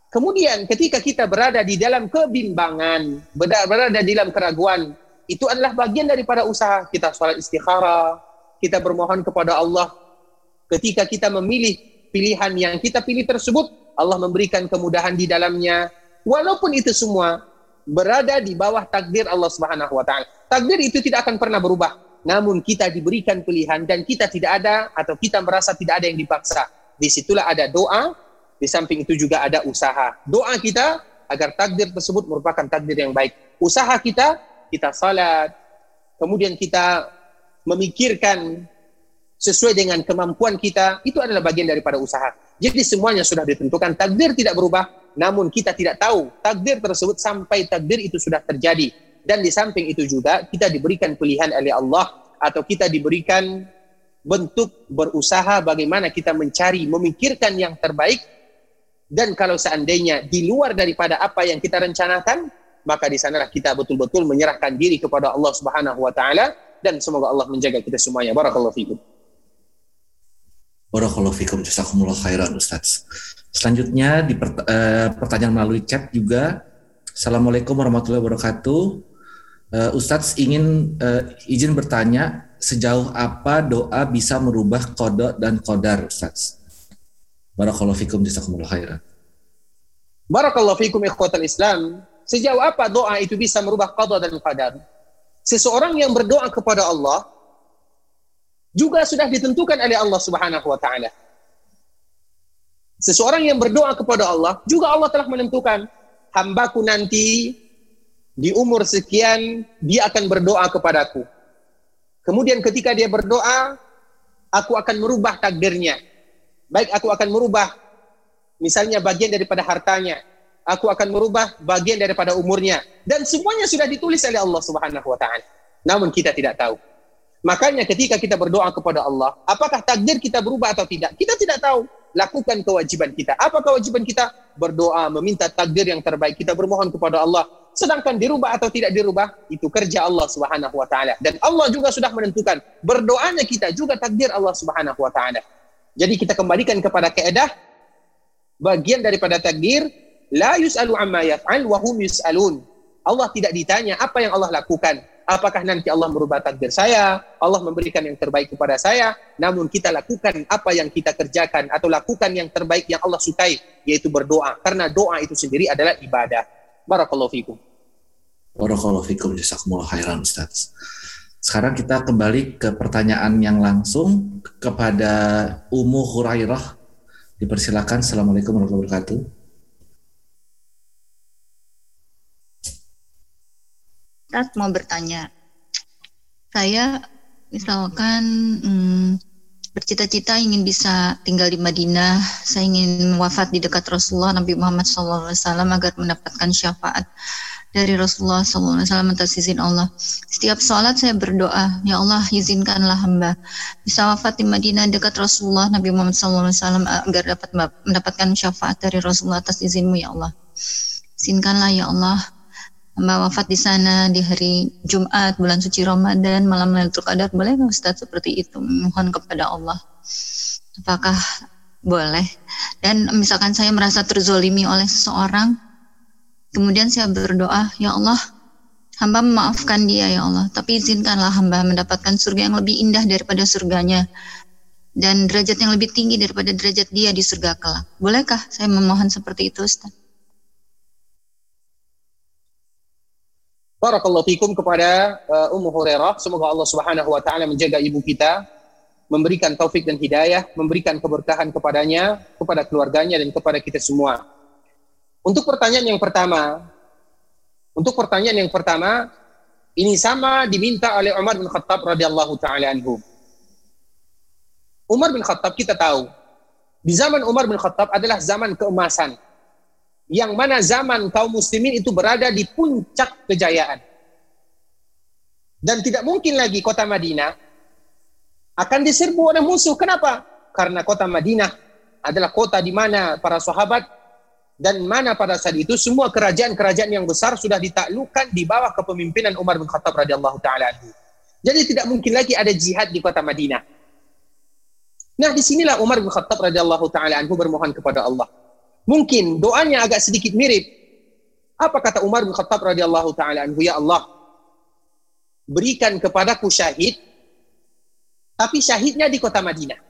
Kemudian ketika kita berada di dalam kebimbangan, berada di dalam keraguan, itu adalah bagian daripada usaha. Kita sholat istikharah, kita bermohon kepada Allah. Ketika kita memilih pilihan yang kita pilih tersebut, Allah memberikan kemudahan di dalamnya. Walaupun itu semua berada di bawah takdir Allah Subhanahu wa taala. Takdir itu tidak akan pernah berubah. Namun kita diberikan pilihan dan kita tidak ada atau kita merasa tidak ada yang dipaksa. Di situlah ada doa, di samping itu juga ada usaha. Doa kita agar takdir tersebut merupakan takdir yang baik. Usaha kita, kita salat, kemudian kita memikirkan sesuai dengan kemampuan kita, itu adalah bagian daripada usaha. Jadi semuanya sudah ditentukan, takdir tidak berubah, namun kita tidak tahu takdir tersebut sampai takdir itu sudah terjadi. Dan di samping itu juga kita diberikan pilihan oleh Allah atau kita diberikan bentuk berusaha bagaimana kita mencari, memikirkan yang terbaik dan kalau seandainya di luar daripada apa yang kita rencanakan, maka di sanalah kita betul-betul menyerahkan diri kepada Allah Subhanahu wa taala dan semoga Allah menjaga kita semuanya. Barakallahu fikum. Barakallahu fikum jazakumullah khairan Ustaz. Selanjutnya di pert uh, pertanyaan melalui chat juga. Assalamualaikum warahmatullahi wabarakatuh. Uh, Ustadz ingin uh, izin bertanya sejauh apa doa bisa merubah kodok dan kodar Ustadz. Barakallahu fikum jazakumullah khairan. Barakallahu fikum ikhwatal Islam. Sejauh apa doa itu bisa merubah kodok dan kodar? Seseorang yang berdoa kepada Allah juga sudah ditentukan oleh Allah Subhanahu wa taala. Seseorang yang berdoa kepada Allah, juga Allah telah menentukan hambaku nanti di umur sekian dia akan berdoa kepadaku. Kemudian ketika dia berdoa, aku akan merubah takdirnya. Baik aku akan merubah misalnya bagian daripada hartanya, aku akan merubah bagian daripada umurnya dan semuanya sudah ditulis oleh Allah Subhanahu wa. Namun kita tidak tahu. Makanya ketika kita berdoa kepada Allah, apakah takdir kita berubah atau tidak? Kita tidak tahu lakukan kewajiban kita. Apa kewajiban kita? Berdoa, meminta takdir yang terbaik. Kita bermohon kepada Allah. Sedangkan dirubah atau tidak dirubah, itu kerja Allah Subhanahu wa taala. Dan Allah juga sudah menentukan berdoanya kita juga takdir Allah Subhanahu wa taala. Jadi kita kembalikan kepada keedah bagian daripada takdir la yus'alu amma yaf'al wa hum yus'alun. Allah tidak ditanya apa yang Allah lakukan, apakah nanti Allah merubah takdir saya, Allah memberikan yang terbaik kepada saya, namun kita lakukan apa yang kita kerjakan atau lakukan yang terbaik yang Allah sukai, yaitu berdoa. Karena doa itu sendiri adalah ibadah. Barakallahu fikum. Barakallahu fikum. Jazakumullah khairan Ustaz. Sekarang kita kembali ke pertanyaan yang langsung kepada Ummu Hurairah. Dipersilakan. Assalamualaikum warahmatullahi wabarakatuh. Mau bertanya. Saya misalkan hmm, bercita-cita ingin bisa tinggal di Madinah. Saya ingin wafat di dekat Rasulullah Nabi Muhammad SAW agar mendapatkan syafaat dari Rasulullah SAW atas izin Allah. Setiap sholat saya berdoa, Ya Allah izinkanlah hamba bisa wafat di Madinah dekat Rasulullah Nabi Muhammad SAW agar dapat mendapatkan syafaat dari Rasulullah atas izinmu Ya Allah. Izinkanlah Ya Allah hamba wafat di sana di hari Jumat bulan suci Ramadan malam Lailatul Qadar. Boleh nggak Ustaz seperti itu? Mohon kepada Allah. Apakah boleh? Dan misalkan saya merasa terzolimi oleh seseorang kemudian saya berdoa ya Allah hamba memaafkan dia ya Allah. Tapi izinkanlah hamba mendapatkan surga yang lebih indah daripada surganya dan derajat yang lebih tinggi daripada derajat dia di surga kelak. Bolehkah? Saya memohon seperti itu Ustaz Barakallahu fikum kepada uh, Ummu Hurairah. Semoga Allah Subhanahu wa taala menjaga ibu kita, memberikan taufik dan hidayah, memberikan keberkahan kepadanya, kepada keluarganya dan kepada kita semua. Untuk pertanyaan yang pertama, untuk pertanyaan yang pertama, ini sama diminta oleh Umar bin Khattab radhiyallahu taala anhu. Umar bin Khattab kita tahu, di zaman Umar bin Khattab adalah zaman keemasan yang mana zaman kaum muslimin itu berada di puncak kejayaan. Dan tidak mungkin lagi kota Madinah akan diserbu oleh musuh. Kenapa? Karena kota Madinah adalah kota di mana para sahabat dan mana pada saat itu semua kerajaan-kerajaan yang besar sudah ditaklukkan di bawah kepemimpinan Umar bin Khattab radhiyallahu taala Jadi tidak mungkin lagi ada jihad di kota Madinah. Nah, di sinilah Umar bin Khattab radhiyallahu taala anhu bermohon kepada Allah. Mungkin doanya agak sedikit mirip. Apa kata Umar bin Khattab radhiyallahu taala anhu, ya Allah, berikan kepadaku syahid tapi syahidnya di kota Madinah.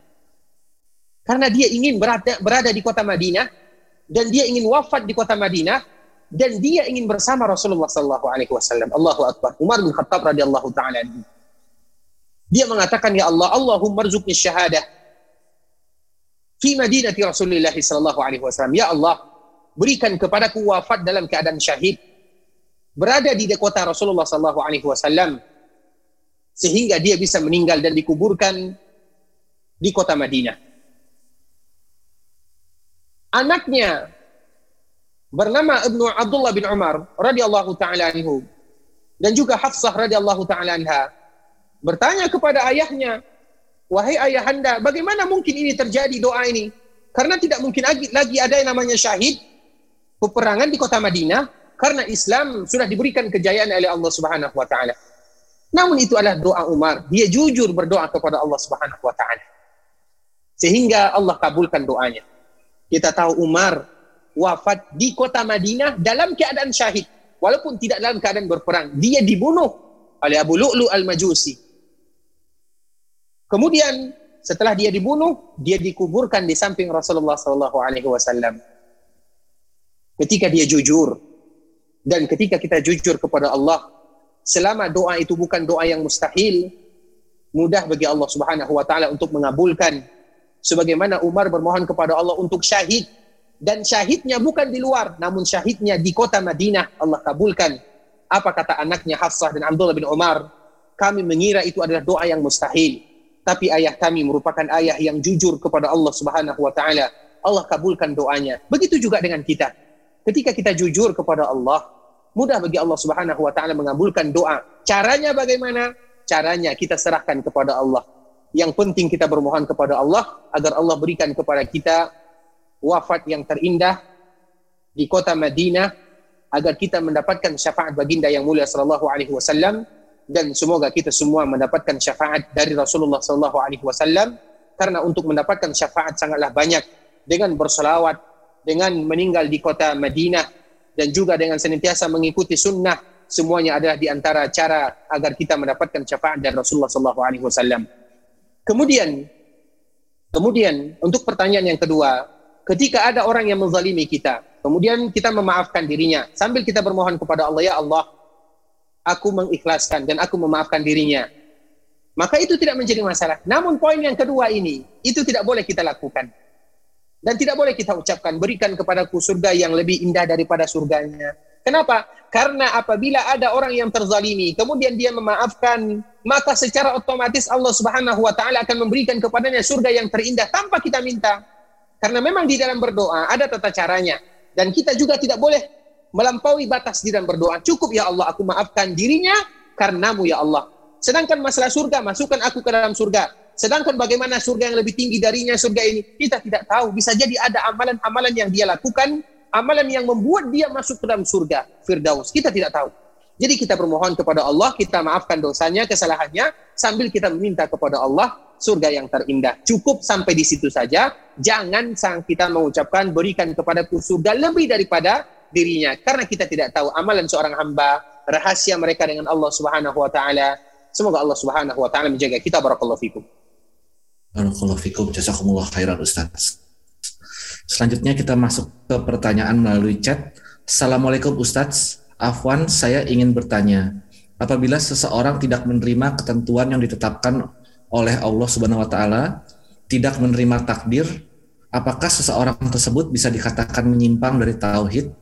Karena dia ingin berada, berada di kota Madinah dan dia ingin wafat di kota Madinah dan dia ingin bersama Rasulullah sallallahu alaihi wasallam. Allahu akbar. Umar bin Khattab radhiyallahu taala anhu. Dia mengatakan ya Allah, Allahumma rzuqni syahadah fi madinati Rasulullah sallallahu alaihi wasallam. Ya Allah, berikan kepadaku wafat dalam keadaan syahid berada di kota Rasulullah sallallahu alaihi wasallam sehingga dia bisa meninggal dan dikuburkan di kota Madinah. Anaknya bernama Ibnu Abdullah bin Umar radhiyallahu taala anhu dan juga Hafsah radhiyallahu taala anha bertanya kepada ayahnya, Wahai ayahanda, bagaimana mungkin ini terjadi doa ini? Karena tidak mungkin lagi, lagi ada yang namanya syahid peperangan di kota Madinah karena Islam sudah diberikan kejayaan oleh Allah Subhanahu wa taala. Namun itu adalah doa Umar. Dia jujur berdoa kepada Allah Subhanahu wa taala. Sehingga Allah kabulkan doanya. Kita tahu Umar wafat di kota Madinah dalam keadaan syahid walaupun tidak dalam keadaan berperang. Dia dibunuh oleh Abu Lu'lu al-Majusi Kemudian setelah dia dibunuh, dia dikuburkan di samping Rasulullah Sallallahu Alaihi Wasallam. Ketika dia jujur dan ketika kita jujur kepada Allah, selama doa itu bukan doa yang mustahil, mudah bagi Allah Subhanahu Wa Taala untuk mengabulkan. Sebagaimana Umar bermohon kepada Allah untuk syahid dan syahidnya bukan di luar, namun syahidnya di kota Madinah Allah kabulkan. Apa kata anaknya Hafsah dan Abdullah bin Umar? Kami mengira itu adalah doa yang mustahil tapi ayah kami merupakan ayah yang jujur kepada Allah Subhanahu wa taala. Allah kabulkan doanya. Begitu juga dengan kita. Ketika kita jujur kepada Allah, mudah bagi Allah Subhanahu wa taala mengabulkan doa. Caranya bagaimana? Caranya kita serahkan kepada Allah. Yang penting kita bermohon kepada Allah agar Allah berikan kepada kita wafat yang terindah di kota Madinah agar kita mendapatkan syafaat baginda yang mulia sallallahu alaihi wasallam dan semoga kita semua mendapatkan syafaat dari Rasulullah sallallahu alaihi wasallam karena untuk mendapatkan syafaat sangatlah banyak dengan berselawat dengan meninggal di kota Madinah dan juga dengan senantiasa mengikuti sunnah semuanya adalah di antara cara agar kita mendapatkan syafaat dari Rasulullah sallallahu alaihi wasallam. Kemudian kemudian untuk pertanyaan yang kedua, ketika ada orang yang menzalimi kita, kemudian kita memaafkan dirinya sambil kita bermohon kepada Allah ya Allah aku mengikhlaskan dan aku memaafkan dirinya. Maka itu tidak menjadi masalah. Namun poin yang kedua ini, itu tidak boleh kita lakukan. Dan tidak boleh kita ucapkan, berikan kepadaku surga yang lebih indah daripada surganya. Kenapa? Karena apabila ada orang yang terzalimi, kemudian dia memaafkan, maka secara otomatis Allah Subhanahu wa taala akan memberikan kepadanya surga yang terindah tanpa kita minta. Karena memang di dalam berdoa ada tata caranya dan kita juga tidak boleh melampaui batas di dalam berdoa. Cukup ya Allah aku maafkan dirinya karenamu ya Allah. Sedangkan masalah surga, masukkan aku ke dalam surga. Sedangkan bagaimana surga yang lebih tinggi darinya surga ini, kita tidak tahu. Bisa jadi ada amalan-amalan yang dia lakukan, amalan yang membuat dia masuk ke dalam surga, Firdaus. Kita tidak tahu. Jadi kita bermohon kepada Allah, kita maafkan dosanya, kesalahannya, sambil kita meminta kepada Allah surga yang terindah. Cukup sampai di situ saja. Jangan sang kita mengucapkan berikan kepadaku surga lebih daripada dirinya. Karena kita tidak tahu amalan seorang hamba, rahasia mereka dengan Allah Subhanahu wa taala. Semoga Allah Subhanahu wa taala menjaga kita barakallahu fikum. Barakallahu fikum. Jazakumullah khairan Ustaz. Selanjutnya kita masuk ke pertanyaan melalui chat. Assalamualaikum Ustaz. Afwan, saya ingin bertanya, apabila seseorang tidak menerima ketentuan yang ditetapkan oleh Allah Subhanahu wa taala, tidak menerima takdir, apakah seseorang tersebut bisa dikatakan menyimpang dari tauhid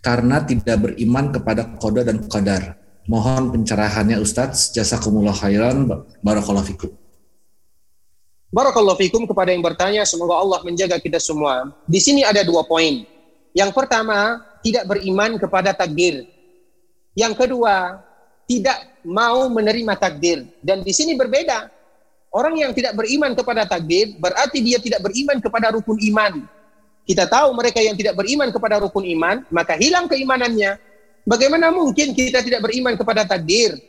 karena tidak beriman kepada koda dan qadar? Mohon pencerahannya Ustadz. Jazakumullah khairan. Barakallahu fikum. Barakallahu fikum kepada yang bertanya. Semoga Allah menjaga kita semua. Di sini ada dua poin. Yang pertama, tidak beriman kepada takdir. Yang kedua, tidak mau menerima takdir. Dan di sini berbeda. Orang yang tidak beriman kepada takdir berarti dia tidak beriman kepada rukun iman. Kita tahu mereka yang tidak beriman kepada rukun iman, maka hilang keimanannya. Bagaimana mungkin kita tidak beriman kepada takdir?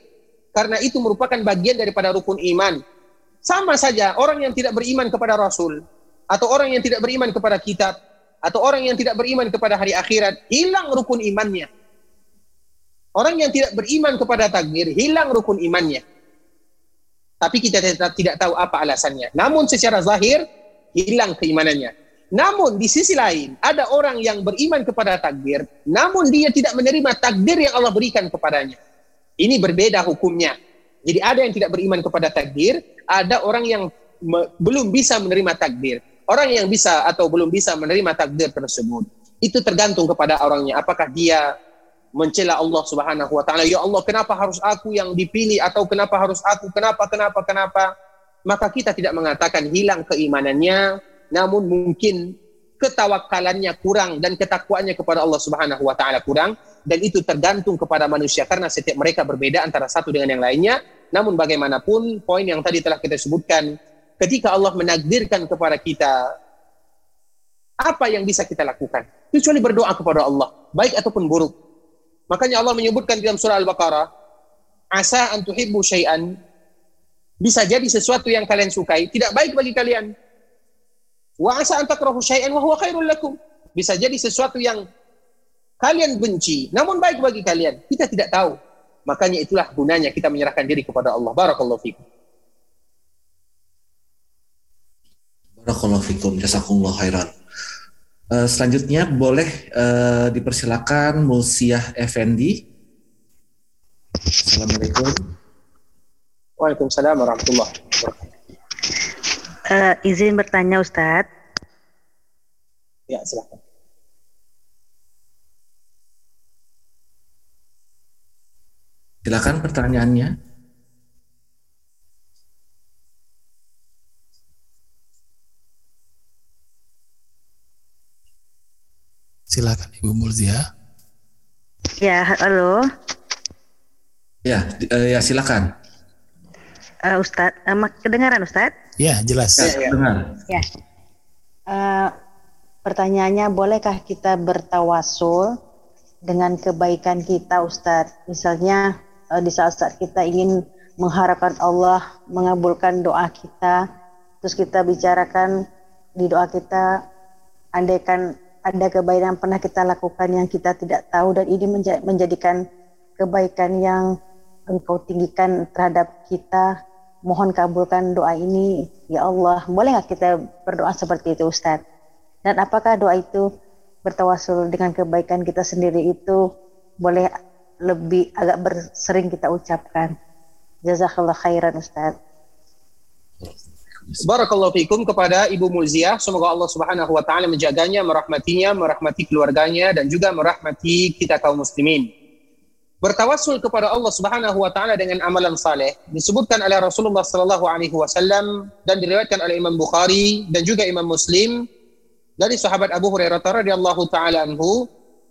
Karena itu merupakan bagian daripada rukun iman. Sama saja orang yang tidak beriman kepada Rasul atau orang yang tidak beriman kepada kitab atau orang yang tidak beriman kepada hari akhirat, hilang rukun imannya. Orang yang tidak beriman kepada takdir, hilang rukun imannya. Tapi kita tidak tahu apa alasannya. Namun secara zahir, hilang keimanannya. Namun di sisi lain, ada orang yang beriman kepada takdir, namun dia tidak menerima takdir yang Allah berikan kepadanya. Ini berbeda hukumnya. Jadi ada yang tidak beriman kepada takdir, ada orang yang belum bisa menerima takdir. Orang yang bisa atau belum bisa menerima takdir tersebut, itu tergantung kepada orangnya. Apakah dia mencela Allah Subhanahu wa taala, "Ya Allah, kenapa harus aku yang dipilih atau kenapa harus aku? Kenapa? Kenapa? Kenapa?" Maka kita tidak mengatakan hilang keimanannya, namun mungkin ketawakalannya kurang dan ketakwaannya kepada Allah Subhanahu wa taala kurang dan itu tergantung kepada manusia karena setiap mereka berbeda antara satu dengan yang lainnya. Namun bagaimanapun poin yang tadi telah kita sebutkan ketika Allah menakdirkan kepada kita apa yang bisa kita lakukan? Kecuali berdoa kepada Allah baik ataupun buruk. Makanya Allah menyebutkan dalam surah Al-Baqarah asa an tuhibbu syai'an. Bisa jadi sesuatu yang kalian sukai tidak baik bagi kalian wa asa an takrahu syai'an wa huwa khairul lakum bisa jadi sesuatu yang kalian benci namun baik bagi kalian kita tidak tahu makanya itulah gunanya kita menyerahkan diri kepada Allah barakallahu fikum Barakallahu fikum, jazakumullah khairan. Uh, selanjutnya boleh uh, dipersilakan Mulsiah Effendi. Assalamualaikum. Waalaikumsalam warahmatullahi uh, Izin bertanya Ustadz. Ya, silakan. Silakan pertanyaannya. Silakan Ibu Mulzia. Ya, halo. Ya, uh, ya silakan. Uh, Ustadz, uh, kedengaran Ustadz? Ya, jelas. Ya, ya. dengar. Ya. Uh, pertanyaannya, bolehkah kita bertawasul dengan kebaikan kita Ustadz? Misalnya uh, di saat-saat kita ingin mengharapkan Allah mengabulkan doa kita, terus kita bicarakan di doa kita, andaikan ada kebaikan yang pernah kita lakukan yang kita tidak tahu dan ini menjadikan kebaikan yang engkau tinggikan terhadap kita mohon kabulkan doa ini ya Allah boleh nggak kita berdoa seperti itu Ustadz dan apakah doa itu bertawasul dengan kebaikan kita sendiri itu boleh lebih agak bersering kita ucapkan jazakallah khairan Ustadz Barakallahu fikum kepada Ibu Mulziah. Semoga Allah Subhanahu wa taala menjaganya, merahmatinya, merahmati keluarganya dan juga merahmati kita kaum muslimin. Bertawassul kepada Allah Subhanahu wa taala dengan amalan saleh disebutkan oleh Rasulullah sallallahu alaihi wasallam dan diriwayatkan oleh Imam Bukhari dan juga Imam Muslim dari sahabat Abu Hurairah radhiyallahu taala anhu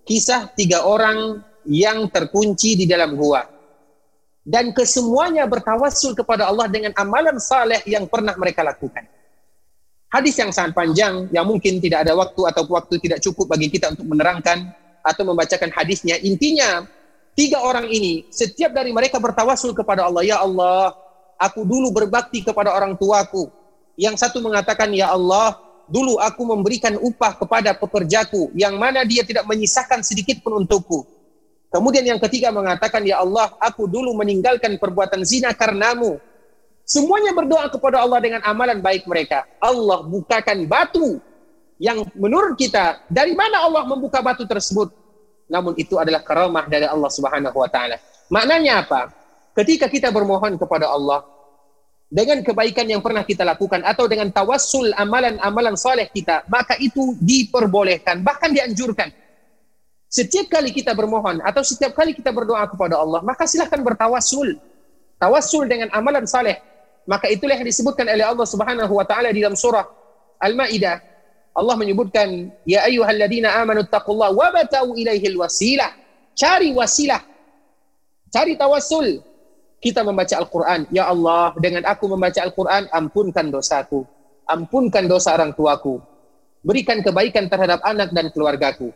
kisah tiga orang yang terkunci di dalam gua dan kesemuanya bertawassul kepada Allah dengan amalan saleh yang pernah mereka lakukan. Hadis yang sangat panjang yang mungkin tidak ada waktu atau waktu tidak cukup bagi kita untuk menerangkan atau membacakan hadisnya. Intinya Tiga orang ini, setiap dari mereka bertawasul kepada Allah. Ya Allah, aku dulu berbakti kepada orang tuaku. Yang satu mengatakan, Ya Allah, dulu aku memberikan upah kepada pekerjaku, yang mana dia tidak menyisakan sedikit pun untukku. Kemudian yang ketiga mengatakan, Ya Allah, aku dulu meninggalkan perbuatan zina karenamu. Semuanya berdoa kepada Allah dengan amalan baik mereka. Allah bukakan batu yang menurut kita, dari mana Allah membuka batu tersebut? Namun itu adalah karamah dari Allah Subhanahu wa taala. Maknanya apa? Ketika kita bermohon kepada Allah dengan kebaikan yang pernah kita lakukan atau dengan tawassul amalan-amalan saleh kita, maka itu diperbolehkan, bahkan dianjurkan. Setiap kali kita bermohon atau setiap kali kita berdoa kepada Allah, maka silahkan bertawassul. Tawassul dengan amalan saleh. Maka itulah yang disebutkan oleh Allah Subhanahu wa taala di dalam surah Al-Maidah Allah menyebutkan ya ayyuhalladzina amanu taqullaha wa batau ilaihil wasilah. Cari wasilah. Cari tawassul. Kita membaca Al-Qur'an. Ya Allah, dengan aku membaca Al-Qur'an, ampunkan dosaku. Ampunkan dosa orang tuaku. Berikan kebaikan terhadap anak dan keluargaku.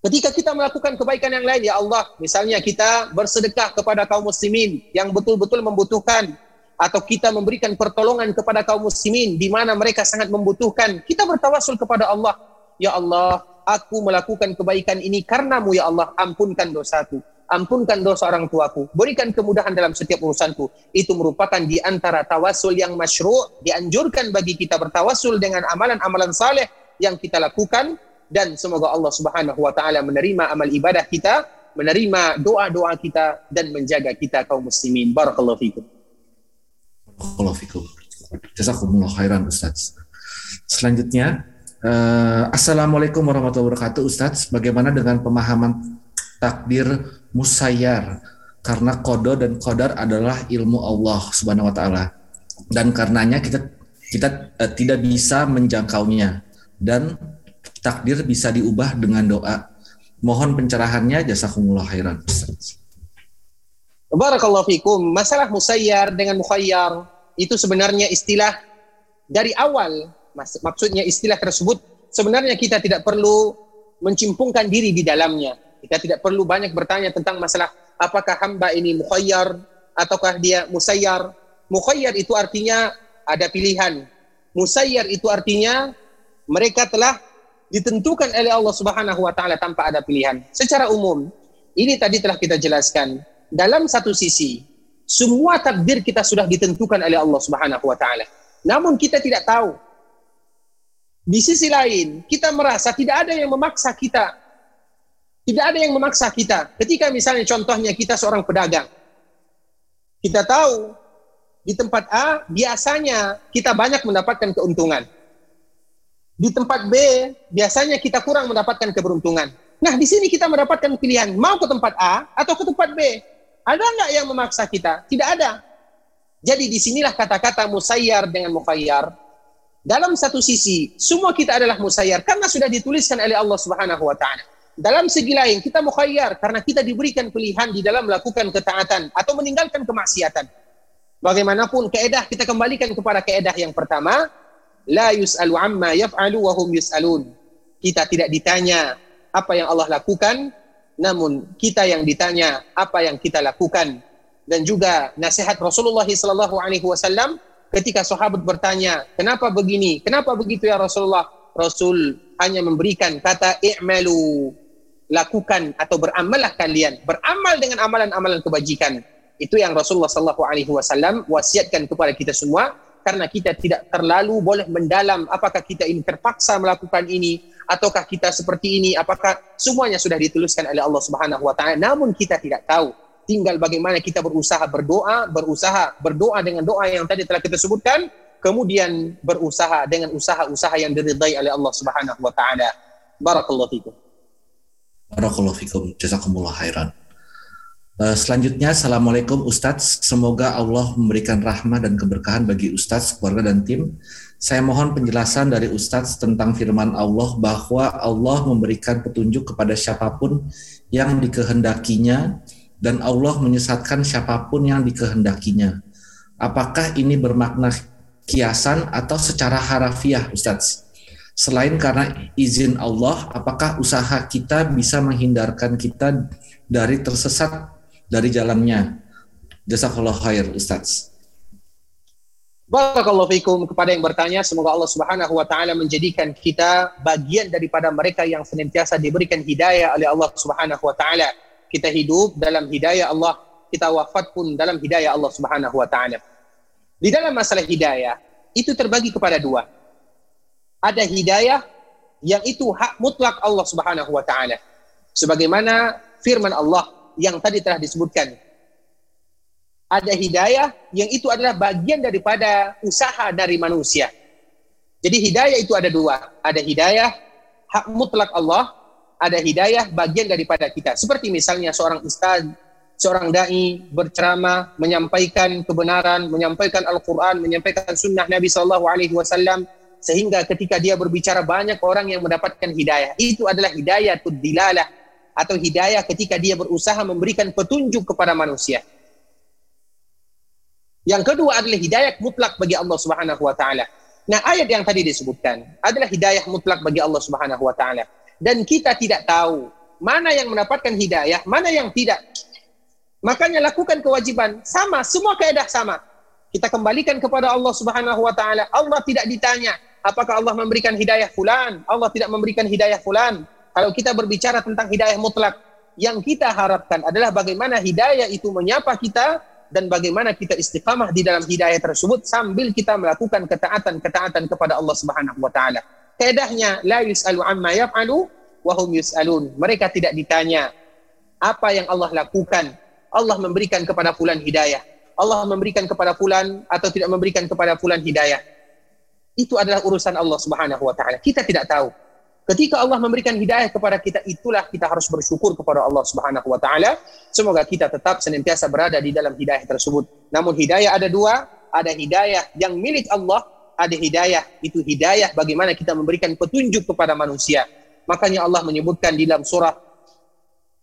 Ketika kita melakukan kebaikan yang lain, ya Allah, misalnya kita bersedekah kepada kaum muslimin yang betul-betul membutuhkan, atau kita memberikan pertolongan kepada kaum muslimin di mana mereka sangat membutuhkan, kita bertawasul kepada Allah. Ya Allah, aku melakukan kebaikan ini karenamu ya Allah, ampunkan dosaku. Ampunkan dosa orang tuaku. Berikan kemudahan dalam setiap urusanku. Itu merupakan di antara tawasul yang masyru' dianjurkan bagi kita bertawasul dengan amalan-amalan saleh yang kita lakukan dan semoga Allah Subhanahu wa taala menerima amal ibadah kita, menerima doa-doa kita dan menjaga kita kaum muslimin. Barakallahu fikum. Barakallahu. Jazakumullah khairan Ustaz. Selanjutnya, uh, Assalamualaikum warahmatullahi wabarakatuh Ustaz. Bagaimana dengan pemahaman takdir musayyar? Karena kodo dan kodar adalah ilmu Allah subhanahu wa ta'ala. Dan karenanya kita kita uh, tidak bisa menjangkaunya. Dan takdir bisa diubah dengan doa. Mohon pencerahannya jazakumullah khairan Ustaz. Barakallahu fikum. Masalah musayyar dengan mukhayyar itu sebenarnya istilah dari awal. Maksudnya istilah tersebut sebenarnya kita tidak perlu mencimpungkan diri di dalamnya. Kita tidak perlu banyak bertanya tentang masalah apakah hamba ini mukhayyar ataukah dia musayyar. Mukhayyar itu artinya ada pilihan. Musayyar itu artinya mereka telah ditentukan oleh Allah Subhanahu wa taala tanpa ada pilihan. Secara umum, ini tadi telah kita jelaskan dalam satu sisi semua takdir kita sudah ditentukan oleh Allah Subhanahu wa taala. Namun kita tidak tahu. Di sisi lain, kita merasa tidak ada yang memaksa kita. Tidak ada yang memaksa kita. Ketika misalnya contohnya kita seorang pedagang. Kita tahu di tempat A biasanya kita banyak mendapatkan keuntungan. Di tempat B biasanya kita kurang mendapatkan keberuntungan. Nah, di sini kita mendapatkan pilihan mau ke tempat A atau ke tempat B. Ada nggak yang memaksa kita? Tidak ada. Jadi di sinilah kata-kata musayyar dengan mukhayyar. Dalam satu sisi, semua kita adalah musayyar karena sudah dituliskan oleh Allah Subhanahu wa taala. Dalam segi lain, kita mukhayyar karena kita diberikan pilihan di dalam melakukan ketaatan atau meninggalkan kemaksiatan. Bagaimanapun keedah kita kembalikan kepada keedah yang pertama, la yus'alu amma yaf'alu wa hum yus'alun. Kita tidak ditanya apa yang Allah lakukan, namun kita yang ditanya apa yang kita lakukan dan juga nasihat Rasulullah sallallahu alaihi wasallam ketika sahabat bertanya, "Kenapa begini? Kenapa begitu ya Rasulullah?" Rasul hanya memberikan kata i'malu, lakukan atau beramallah kalian, beramal dengan amalan-amalan kebajikan. Itu yang Rasulullah sallallahu alaihi wasallam wasiatkan kepada kita semua karena kita tidak terlalu boleh mendalam apakah kita ini terpaksa melakukan ini ataukah kita seperti ini apakah semuanya sudah dituliskan oleh Allah Subhanahu wa taala. Namun kita tidak tahu tinggal bagaimana kita berusaha berdoa berusaha berdoa dengan doa yang tadi telah kita sebutkan kemudian berusaha dengan usaha-usaha yang diridai oleh Allah Subhanahu wa taala. Barakallahu fikum. Barakallahu fikum. Jazakumullah khairan selanjutnya, Assalamualaikum Ustadz. Semoga Allah memberikan rahmah dan keberkahan bagi Ustadz, keluarga, dan tim. Saya mohon penjelasan dari Ustadz tentang firman Allah bahwa Allah memberikan petunjuk kepada siapa pun yang dikehendakinya dan Allah menyesatkan siapa pun yang dikehendakinya. Apakah ini bermakna kiasan atau secara harafiah Ustadz? Selain karena izin Allah, apakah usaha kita bisa menghindarkan kita dari tersesat dari jalannya? Jazakallah khair Ustadz. Barakallahu fikum kepada yang bertanya semoga Allah Subhanahu wa taala menjadikan kita bagian daripada mereka yang senantiasa diberikan hidayah oleh Allah Subhanahu wa taala. Kita hidup dalam hidayah Allah, kita wafat pun dalam hidayah Allah Subhanahu wa taala. Di dalam masalah hidayah itu terbagi kepada dua. Ada hidayah yang itu hak mutlak Allah Subhanahu wa taala. Sebagaimana firman Allah yang tadi telah disebutkan ada hidayah yang itu adalah bagian daripada usaha dari manusia. Jadi hidayah itu ada dua. Ada hidayah hak mutlak Allah, ada hidayah bagian daripada kita. Seperti misalnya seorang ustaz, seorang dai berceramah, menyampaikan kebenaran, menyampaikan Al-Qur'an, menyampaikan sunnah Nabi wasallam sehingga ketika dia berbicara banyak orang yang mendapatkan hidayah. Itu adalah hidayah dilalah atau hidayah ketika dia berusaha memberikan petunjuk kepada manusia. Yang kedua adalah hidayah mutlak bagi Allah Subhanahu wa taala. Nah, ayat yang tadi disebutkan adalah hidayah mutlak bagi Allah Subhanahu wa taala. Dan kita tidak tahu mana yang mendapatkan hidayah, mana yang tidak. Makanya lakukan kewajiban sama, semua keadaan sama. Kita kembalikan kepada Allah Subhanahu wa taala. Allah tidak ditanya apakah Allah memberikan hidayah fulan, Allah tidak memberikan hidayah fulan. Kalau kita berbicara tentang hidayah mutlak, yang kita harapkan adalah bagaimana hidayah itu menyapa kita dan bagaimana kita istiqamah di dalam hidayah tersebut sambil kita melakukan ketaatan-ketaatan kepada Allah Subhanahu wa taala. Kaidahnya la yusalu amma yaf'alu wa hum yusalun. Mereka tidak ditanya apa yang Allah lakukan. Allah memberikan kepada fulan hidayah. Allah memberikan kepada fulan atau tidak memberikan kepada fulan hidayah. Itu adalah urusan Allah Subhanahu wa taala. Kita tidak tahu. Ketika Allah memberikan hidayah kepada kita, itulah kita harus bersyukur kepada Allah Subhanahu wa taala. Semoga kita tetap senantiasa berada di dalam hidayah tersebut. Namun hidayah ada dua, ada hidayah yang milik Allah, ada hidayah itu hidayah bagaimana kita memberikan petunjuk kepada manusia. Makanya Allah menyebutkan di dalam surah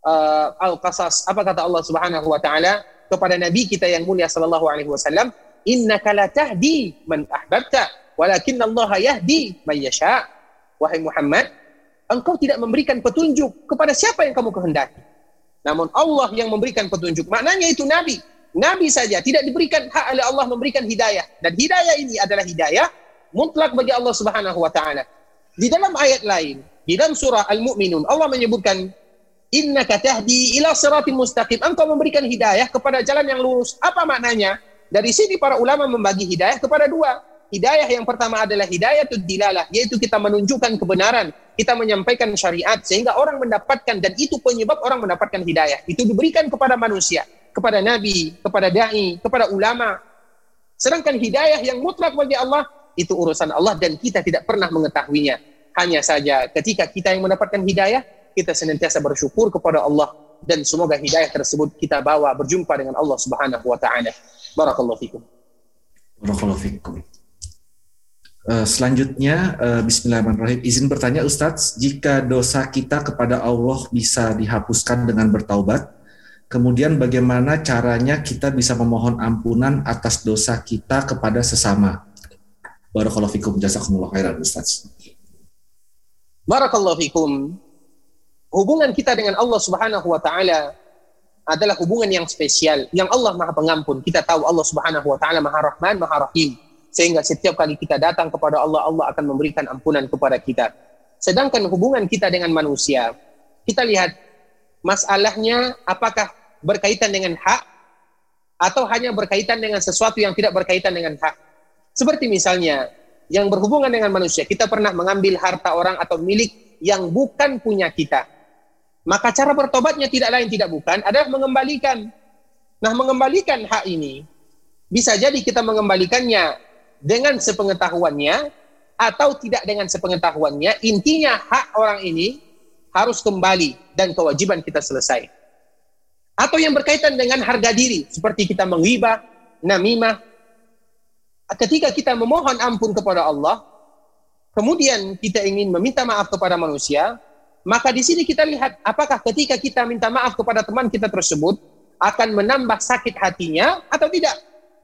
uh, Al-Qasas, apa kata Allah Subhanahu wa taala kepada nabi kita yang mulia sallallahu alaihi wasallam, "Innaka la tahdi man ahbabta, walakin Allah yahdi man yasha'." Wahai Muhammad, engkau tidak memberikan petunjuk kepada siapa yang kamu kehendaki. Namun Allah yang memberikan petunjuk. Maknanya itu Nabi. Nabi saja tidak diberikan hak oleh Allah memberikan hidayah. Dan hidayah ini adalah hidayah mutlak bagi Allah Subhanahu wa taala. Di dalam ayat lain, di dalam surah Al-Mu'minun, Allah menyebutkan innaka tahdi ila siratim mustaqim. Engkau memberikan hidayah kepada jalan yang lurus. Apa maknanya? Dari sini para ulama membagi hidayah kepada dua Hidayah yang pertama adalah hidayah dilalah, yaitu kita menunjukkan kebenaran, kita menyampaikan syariat sehingga orang mendapatkan dan itu penyebab orang mendapatkan hidayah. Itu diberikan kepada manusia, kepada nabi, kepada dai, kepada ulama. Sedangkan hidayah yang mutlak bagi Allah itu urusan Allah dan kita tidak pernah mengetahuinya. Hanya saja ketika kita yang mendapatkan hidayah, kita senantiasa bersyukur kepada Allah dan semoga hidayah tersebut kita bawa berjumpa dengan Allah Subhanahu wa taala. Barakallahu fikum. Barakallahu fikum. Uh, selanjutnya, uh, Bismillahirrahmanirrahim. Izin bertanya, Ustadz, jika dosa kita kepada Allah bisa dihapuskan dengan bertaubat, kemudian bagaimana caranya kita bisa memohon ampunan atas dosa kita kepada sesama? Barakallahu fikum, jazakumullah khairan, Ustadz. Barakallahu fikum. Hubungan kita dengan Allah Subhanahu wa taala adalah hubungan yang spesial, yang Allah Maha Pengampun. Kita tahu Allah Subhanahu wa taala Maha Rahman, Maha Rahim sehingga setiap kali kita datang kepada Allah, Allah akan memberikan ampunan kepada kita. Sedangkan hubungan kita dengan manusia, kita lihat masalahnya apakah berkaitan dengan hak atau hanya berkaitan dengan sesuatu yang tidak berkaitan dengan hak. Seperti misalnya yang berhubungan dengan manusia, kita pernah mengambil harta orang atau milik yang bukan punya kita. Maka cara bertobatnya tidak lain tidak bukan adalah mengembalikan. Nah, mengembalikan hak ini bisa jadi kita mengembalikannya dengan sepengetahuannya atau tidak dengan sepengetahuannya, intinya hak orang ini harus kembali dan kewajiban kita selesai. Atau yang berkaitan dengan harga diri, seperti kita menghibah, namimah. Ketika kita memohon ampun kepada Allah, kemudian kita ingin meminta maaf kepada manusia, maka di sini kita lihat apakah ketika kita minta maaf kepada teman kita tersebut akan menambah sakit hatinya atau tidak.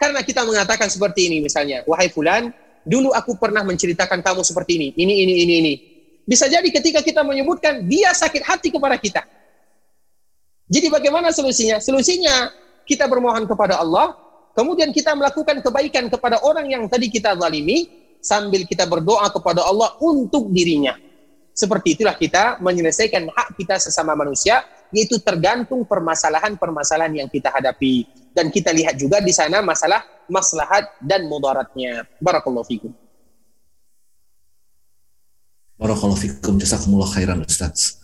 Karena kita mengatakan seperti ini misalnya, wahai fulan, dulu aku pernah menceritakan kamu seperti ini, ini, ini, ini, ini. Bisa jadi ketika kita menyebutkan, dia sakit hati kepada kita. Jadi bagaimana solusinya? Solusinya kita bermohon kepada Allah, kemudian kita melakukan kebaikan kepada orang yang tadi kita zalimi, sambil kita berdoa kepada Allah untuk dirinya. Seperti itulah kita menyelesaikan hak kita sesama manusia, yaitu tergantung permasalahan-permasalahan yang kita hadapi. Dan kita lihat juga di sana masalah maslahat dan mudaratnya. Barakallahu fikum. Barakallahu fikum. Jazakumullah khairan Ustaz.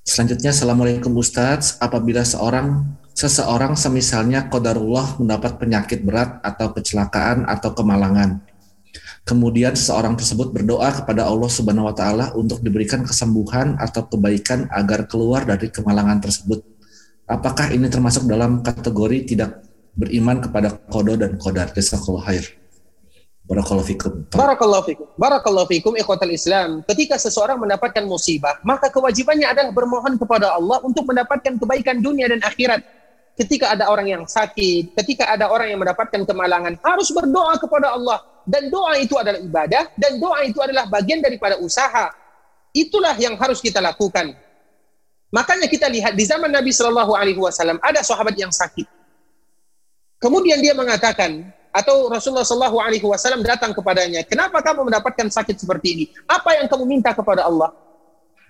Selanjutnya, Assalamualaikum Ustaz. Apabila seorang seseorang semisalnya kodarullah mendapat penyakit berat atau kecelakaan atau kemalangan, kemudian seseorang tersebut berdoa kepada Allah Subhanahu wa taala untuk diberikan kesembuhan atau kebaikan agar keluar dari kemalangan tersebut. Apakah ini termasuk dalam kategori tidak beriman kepada kodo dan kodar? Jazakallahu khair. Barakallahu fikum. Barakallahu fikum. Barakallahu fikum ikhwatal Islam. Ketika seseorang mendapatkan musibah, maka kewajibannya adalah bermohon kepada Allah untuk mendapatkan kebaikan dunia dan akhirat. Ketika ada orang yang sakit, ketika ada orang yang mendapatkan kemalangan, harus berdoa kepada Allah. Dan doa itu adalah ibadah, dan doa itu adalah bagian daripada usaha. Itulah yang harus kita lakukan. Makanya kita lihat di zaman Nabi Shallallahu Alaihi Wasallam ada sahabat yang sakit. Kemudian dia mengatakan, atau Rasulullah Shallallahu Alaihi Wasallam datang kepadanya, kenapa kamu mendapatkan sakit seperti ini? Apa yang kamu minta kepada Allah?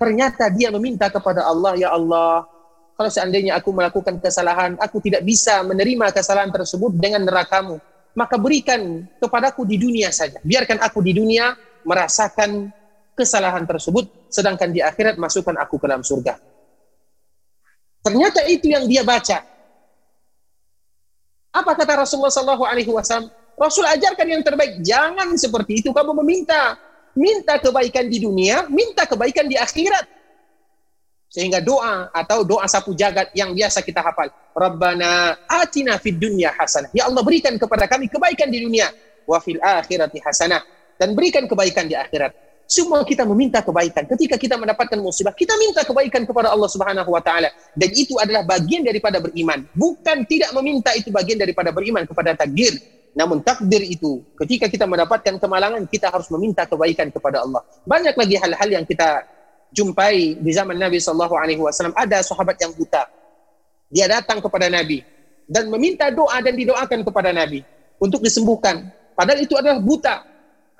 Ternyata dia meminta kepada Allah, ya Allah, kalau seandainya aku melakukan kesalahan, aku tidak bisa menerima kesalahan tersebut dengan nerakamu. Maka berikan kepadaku di dunia saja. Biarkan aku di dunia merasakan kesalahan tersebut, sedangkan di akhirat masukkan aku ke dalam surga. Ternyata itu yang dia baca. Apa kata Rasulullah Sallallahu Alaihi Wasallam? Rasul ajarkan yang terbaik. Jangan seperti itu. Kamu meminta, minta kebaikan di dunia, minta kebaikan di akhirat. Sehingga doa atau doa sapu jagat yang biasa kita hafal. Rabbana atina fid dunya hasanah. Ya Allah berikan kepada kami kebaikan di dunia. Wa fil akhirati hasanah. Dan berikan kebaikan di akhirat. Semua kita meminta kebaikan. Ketika kita mendapatkan musibah, kita minta kebaikan kepada Allah Subhanahu wa taala dan itu adalah bagian daripada beriman. Bukan tidak meminta itu bagian daripada beriman kepada takdir. Namun takdir itu ketika kita mendapatkan kemalangan kita harus meminta kebaikan kepada Allah. Banyak lagi hal-hal yang kita jumpai di zaman Nabi sallallahu alaihi wasallam ada sahabat yang buta. Dia datang kepada Nabi dan meminta doa dan didoakan kepada Nabi untuk disembuhkan. Padahal itu adalah buta.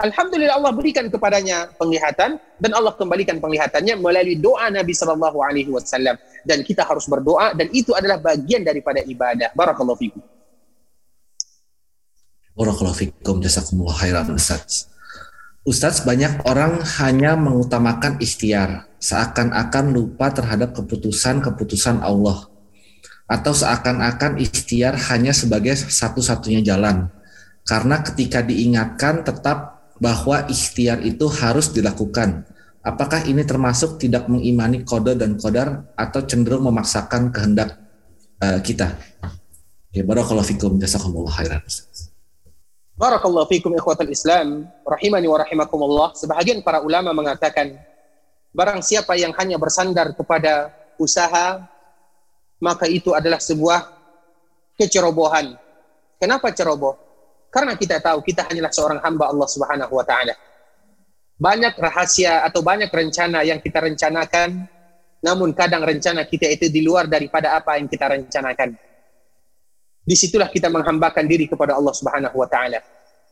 Alhamdulillah Allah berikan kepadanya penglihatan dan Allah kembalikan penglihatannya melalui doa Nabi Shallallahu Alaihi Wasallam dan kita harus berdoa dan itu adalah bagian daripada ibadah. Barakallahu fikum. Barakallahu fikum. Jazakumullah khairan Ustaz. Ustaz, banyak orang hanya mengutamakan ikhtiar, seakan-akan lupa terhadap keputusan-keputusan Allah. Atau seakan-akan ikhtiar hanya sebagai satu-satunya jalan. Karena ketika diingatkan tetap bahwa ikhtiar itu harus dilakukan. Apakah ini termasuk tidak mengimani kode dan kodar atau cenderung memaksakan kehendak uh, kita? Ya, barakallahu fikum jazakumullah khairan. Barakallahu fikum ikhwatal Islam, rahimani wa rahimakumullah. Sebahagian para ulama mengatakan barang siapa yang hanya bersandar kepada usaha maka itu adalah sebuah kecerobohan. Kenapa ceroboh? Karena kita tahu kita hanyalah seorang hamba Allah Subhanahu wa taala. Banyak rahasia atau banyak rencana yang kita rencanakan, namun kadang rencana kita itu di luar daripada apa yang kita rencanakan. Di situlah kita menghambakan diri kepada Allah Subhanahu wa taala.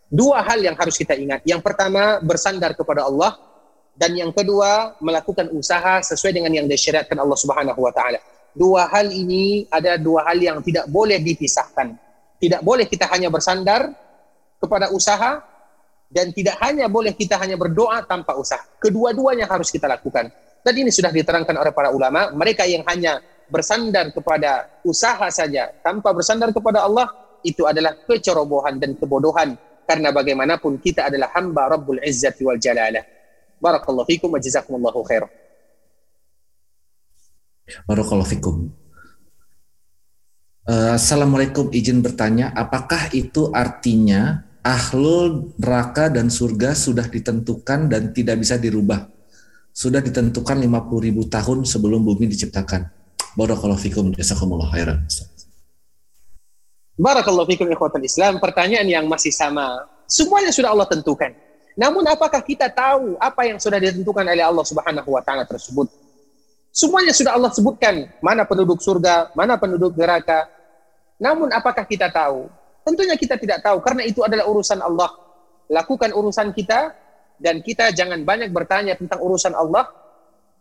Dua hal yang harus kita ingat. Yang pertama, bersandar kepada Allah dan yang kedua, melakukan usaha sesuai dengan yang disyariatkan Allah Subhanahu wa taala. Dua hal ini ada dua hal yang tidak boleh dipisahkan. Tidak boleh kita hanya bersandar kepada usaha dan tidak hanya boleh kita hanya berdoa tanpa usaha. Kedua-duanya harus kita lakukan. Dan ini sudah diterangkan oleh para ulama, mereka yang hanya bersandar kepada usaha saja tanpa bersandar kepada Allah itu adalah kecerobohan dan kebodohan karena bagaimanapun kita adalah hamba Rabbul Izzati wal Jalalah. Barakallahu fikum wa jazakumullahu khair. Barakallahu fikum. Eh, Assalamualaikum, izin bertanya, apakah itu artinya ahlul neraka dan surga sudah ditentukan dan tidak bisa dirubah? Sudah ditentukan 50 ribu tahun sebelum bumi diciptakan. Barakallahu fikum, jazakumullah khairan. Barakallahu fikum Islam. Pertanyaan yang masih sama. Semuanya sudah Allah tentukan. Namun apakah kita tahu apa yang sudah ditentukan oleh Allah Subhanahu wa taala tersebut? Semuanya sudah Allah sebutkan, mana penduduk surga, mana penduduk neraka, namun apakah kita tahu? Tentunya kita tidak tahu karena itu adalah urusan Allah. Lakukan urusan kita dan kita jangan banyak bertanya tentang urusan Allah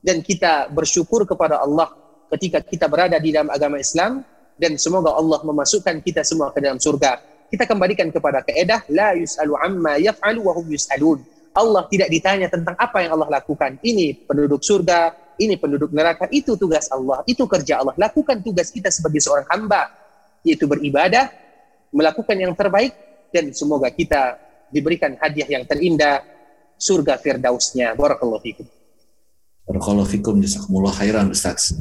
dan kita bersyukur kepada Allah ketika kita berada di dalam agama Islam dan semoga Allah memasukkan kita semua ke dalam surga. Kita kembalikan kepada keedah la yus'alu amma yaf'alu wa hum yus'alun. Allah tidak ditanya tentang apa yang Allah lakukan. Ini penduduk surga, ini penduduk neraka, itu tugas Allah, itu kerja Allah. Lakukan tugas kita sebagai seorang hamba yaitu beribadah, melakukan yang terbaik, dan semoga kita diberikan hadiah yang terindah, surga firdausnya. Barakallahu fikum. Barakallahu fikum, jazakumullah khairan Ustaz.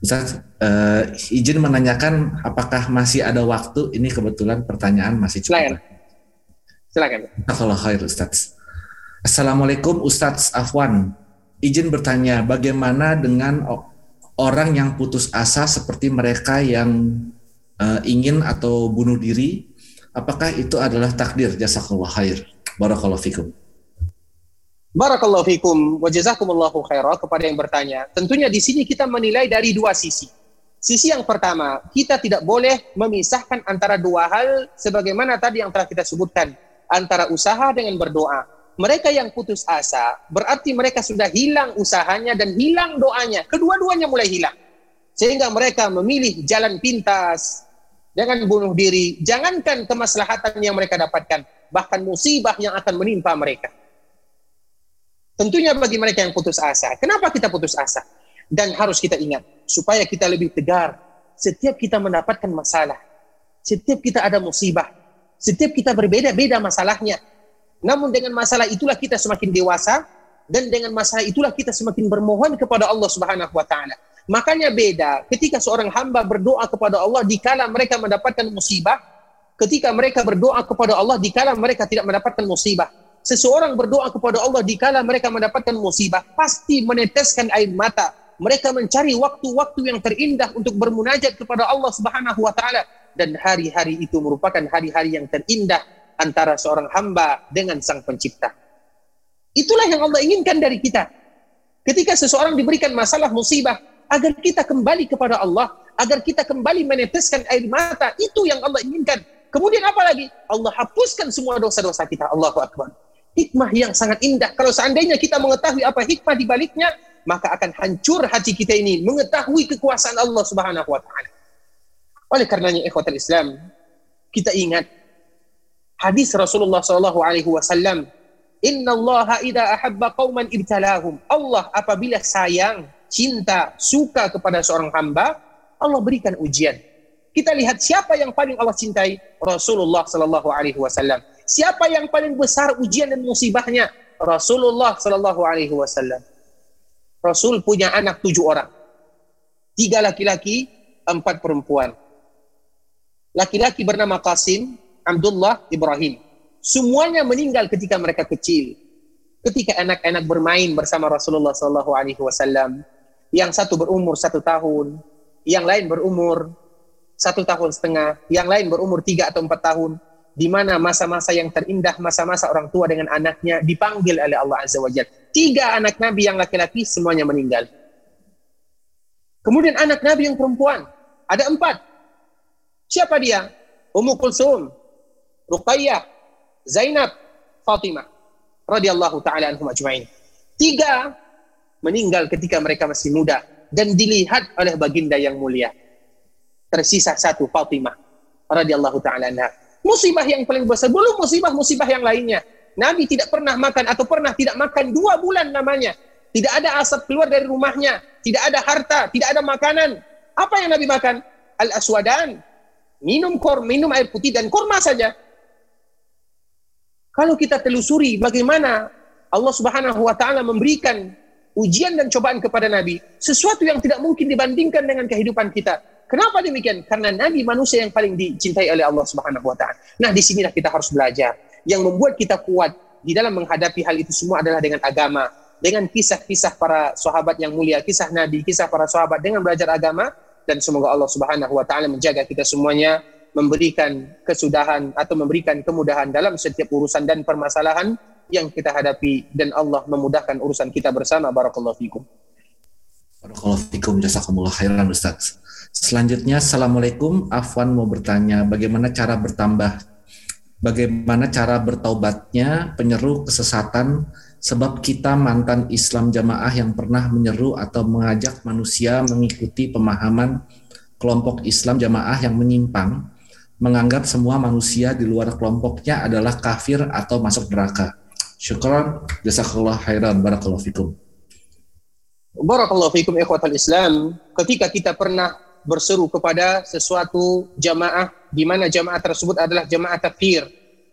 Ustaz, uh, izin menanyakan apakah masih ada waktu? Ini kebetulan pertanyaan masih cukup. Silakan. Silakan. Kalau khair Ustaz. Assalamualaikum Ustaz Afwan. Izin bertanya, bagaimana dengan orang yang putus asa seperti mereka yang uh, ingin atau bunuh diri, apakah itu adalah takdir? Jazakallah khair. Barakallahu fikum. Barakallahu fikum wa jazakumullahu khairah kepada yang bertanya. Tentunya di sini kita menilai dari dua sisi. Sisi yang pertama, kita tidak boleh memisahkan antara dua hal sebagaimana tadi yang telah kita sebutkan, antara usaha dengan berdoa. Mereka yang putus asa, berarti mereka sudah hilang usahanya dan hilang doanya. Kedua-duanya mulai hilang. Sehingga mereka memilih jalan pintas, dengan bunuh diri, jangankan kemaslahatan yang mereka dapatkan, bahkan musibah yang akan menimpa mereka. Tentunya bagi mereka yang putus asa. Kenapa kita putus asa? Dan harus kita ingat, supaya kita lebih tegar. Setiap kita mendapatkan masalah, setiap kita ada musibah, setiap kita berbeda-beda masalahnya. Namun dengan masalah itulah kita semakin dewasa, dan dengan masalah itulah kita semakin bermohon kepada Allah Subhanahu wa taala. Makanya beda ketika seorang hamba berdoa kepada Allah dikala mereka mendapatkan musibah, ketika mereka berdoa kepada Allah dikala mereka tidak mendapatkan musibah. Seseorang berdoa kepada Allah dikala mereka mendapatkan musibah, pasti meneteskan air mata. Mereka mencari waktu-waktu yang terindah untuk bermunajat kepada Allah Subhanahu wa taala dan hari-hari itu merupakan hari-hari yang terindah antara seorang hamba dengan Sang Pencipta. Itulah yang Allah inginkan dari kita. Ketika seseorang diberikan masalah musibah, agar kita kembali kepada Allah, agar kita kembali meneteskan air mata. Itu yang Allah inginkan. Kemudian apa lagi? Allah hapuskan semua dosa-dosa kita. Allahu Akbar. Hikmah yang sangat indah. Kalau seandainya kita mengetahui apa hikmah di baliknya, maka akan hancur hati kita ini mengetahui kekuasaan Allah Subhanahu wa taala. Oleh karenanya ikhwatul Islam, kita ingat hadis Rasulullah sallallahu alaihi wasallam, "Inna Allah idza ahabba qauman ibtalahum." Allah apabila sayang cinta, suka kepada seorang hamba, Allah berikan ujian. Kita lihat siapa yang paling Allah cintai? Rasulullah Sallallahu Alaihi Wasallam. Siapa yang paling besar ujian dan musibahnya? Rasulullah Sallallahu Alaihi Wasallam. Rasul punya anak tujuh orang. Tiga laki-laki, empat perempuan. Laki-laki bernama Qasim, Abdullah, Ibrahim. Semuanya meninggal ketika mereka kecil. Ketika anak-anak bermain bersama Rasulullah Sallallahu Alaihi Wasallam, yang satu berumur satu tahun, yang lain berumur satu tahun setengah, yang lain berumur tiga atau empat tahun, di mana masa-masa yang terindah, masa-masa orang tua dengan anaknya dipanggil oleh Allah Azza wa Jalla. Tiga anak Nabi yang laki-laki semuanya meninggal. Kemudian anak Nabi yang perempuan, ada empat. Siapa dia? Ummu Kulsum, Ruqayyah, Zainab, Fatimah radhiyallahu taala anhum ajma'in. Tiga meninggal ketika mereka masih muda dan dilihat oleh baginda yang mulia. Tersisa satu Fatimah radhiyallahu taala anha. Musibah yang paling besar belum musibah-musibah yang lainnya. Nabi tidak pernah makan atau pernah tidak makan dua bulan namanya. Tidak ada asap keluar dari rumahnya, tidak ada harta, tidak ada makanan. Apa yang Nabi makan? Al-aswadan. Minum kor, minum air putih dan kurma saja. Kalau kita telusuri bagaimana Allah Subhanahu wa taala memberikan ujian dan cobaan kepada Nabi, sesuatu yang tidak mungkin dibandingkan dengan kehidupan kita. Kenapa demikian? Karena Nabi manusia yang paling dicintai oleh Allah Subhanahu wa taala. Nah, di sinilah kita harus belajar. Yang membuat kita kuat di dalam menghadapi hal itu semua adalah dengan agama, dengan kisah-kisah para sahabat yang mulia, kisah Nabi, kisah para sahabat dengan belajar agama dan semoga Allah Subhanahu wa taala menjaga kita semuanya memberikan kesudahan atau memberikan kemudahan dalam setiap urusan dan permasalahan yang kita hadapi dan Allah memudahkan urusan kita bersama barakallahu fikum. Barakallahu fikum jazakumullah khairan Ustaz. Selanjutnya, Assalamualaikum. Afwan mau bertanya, bagaimana cara bertambah, bagaimana cara bertaubatnya penyeru kesesatan sebab kita mantan Islam jamaah yang pernah menyeru atau mengajak manusia mengikuti pemahaman kelompok Islam jamaah yang menyimpang, menganggap semua manusia di luar kelompoknya adalah kafir atau masuk neraka. Syukran, jazakallah khairan, barakallahu fikum. Barakallahu fikum ikhwatal Islam. Ketika kita pernah berseru kepada sesuatu jamaah di mana jamaah tersebut adalah jamaah takfir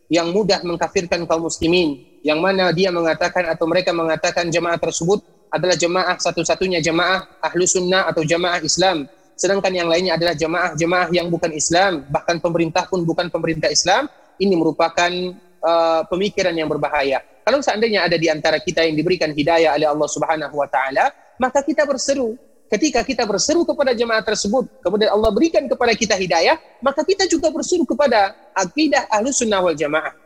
yang mudah mengkafirkan kaum muslimin yang mana dia mengatakan atau mereka mengatakan jamaah tersebut adalah jamaah satu-satunya jamaah ahlu sunnah atau jamaah Islam. Sedangkan yang lainnya adalah jamaah-jamaah yang bukan Islam. Bahkan pemerintah pun bukan pemerintah Islam. Ini merupakan uh, pemikiran yang berbahaya kalau seandainya ada di antara kita yang diberikan hidayah oleh Allah Subhanahu wa taala maka kita berseru ketika kita berseru kepada jemaah tersebut, kemudian Allah berikan kepada kita hidayah, maka kita juga berseru kepada akidah ahlu sunnah wal jamaah.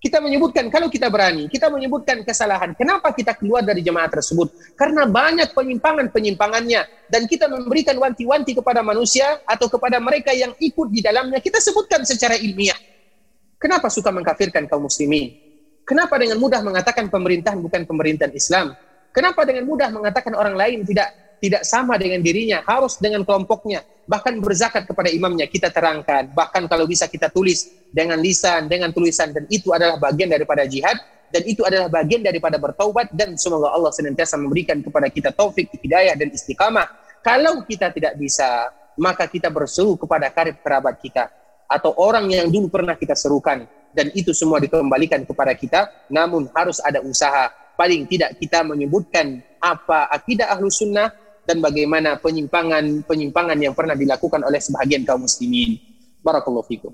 Kita menyebutkan, kalau kita berani, kita menyebutkan kesalahan. Kenapa kita keluar dari jemaah tersebut? Karena banyak penyimpangan-penyimpangannya. Dan kita memberikan wanti-wanti kepada manusia atau kepada mereka yang ikut di dalamnya. Kita sebutkan secara ilmiah. Kenapa suka mengkafirkan kaum muslimin? Kenapa dengan mudah mengatakan pemerintahan bukan pemerintahan Islam? Kenapa dengan mudah mengatakan orang lain tidak tidak sama dengan dirinya, harus dengan kelompoknya, bahkan berzakat kepada imamnya kita terangkan, bahkan kalau bisa kita tulis dengan lisan, dengan tulisan dan itu adalah bagian daripada jihad dan itu adalah bagian daripada bertaubat dan semoga Allah senantiasa memberikan kepada kita taufik, hidayah dan istiqamah. Kalau kita tidak bisa, maka kita berseru kepada karib kerabat kita atau orang yang dulu pernah kita serukan dan itu semua dikembalikan kepada kita namun harus ada usaha paling tidak kita menyebutkan apa akidah ahlu sunnah dan bagaimana penyimpangan-penyimpangan yang pernah dilakukan oleh sebahagian kaum muslimin. Barakallahu fikum.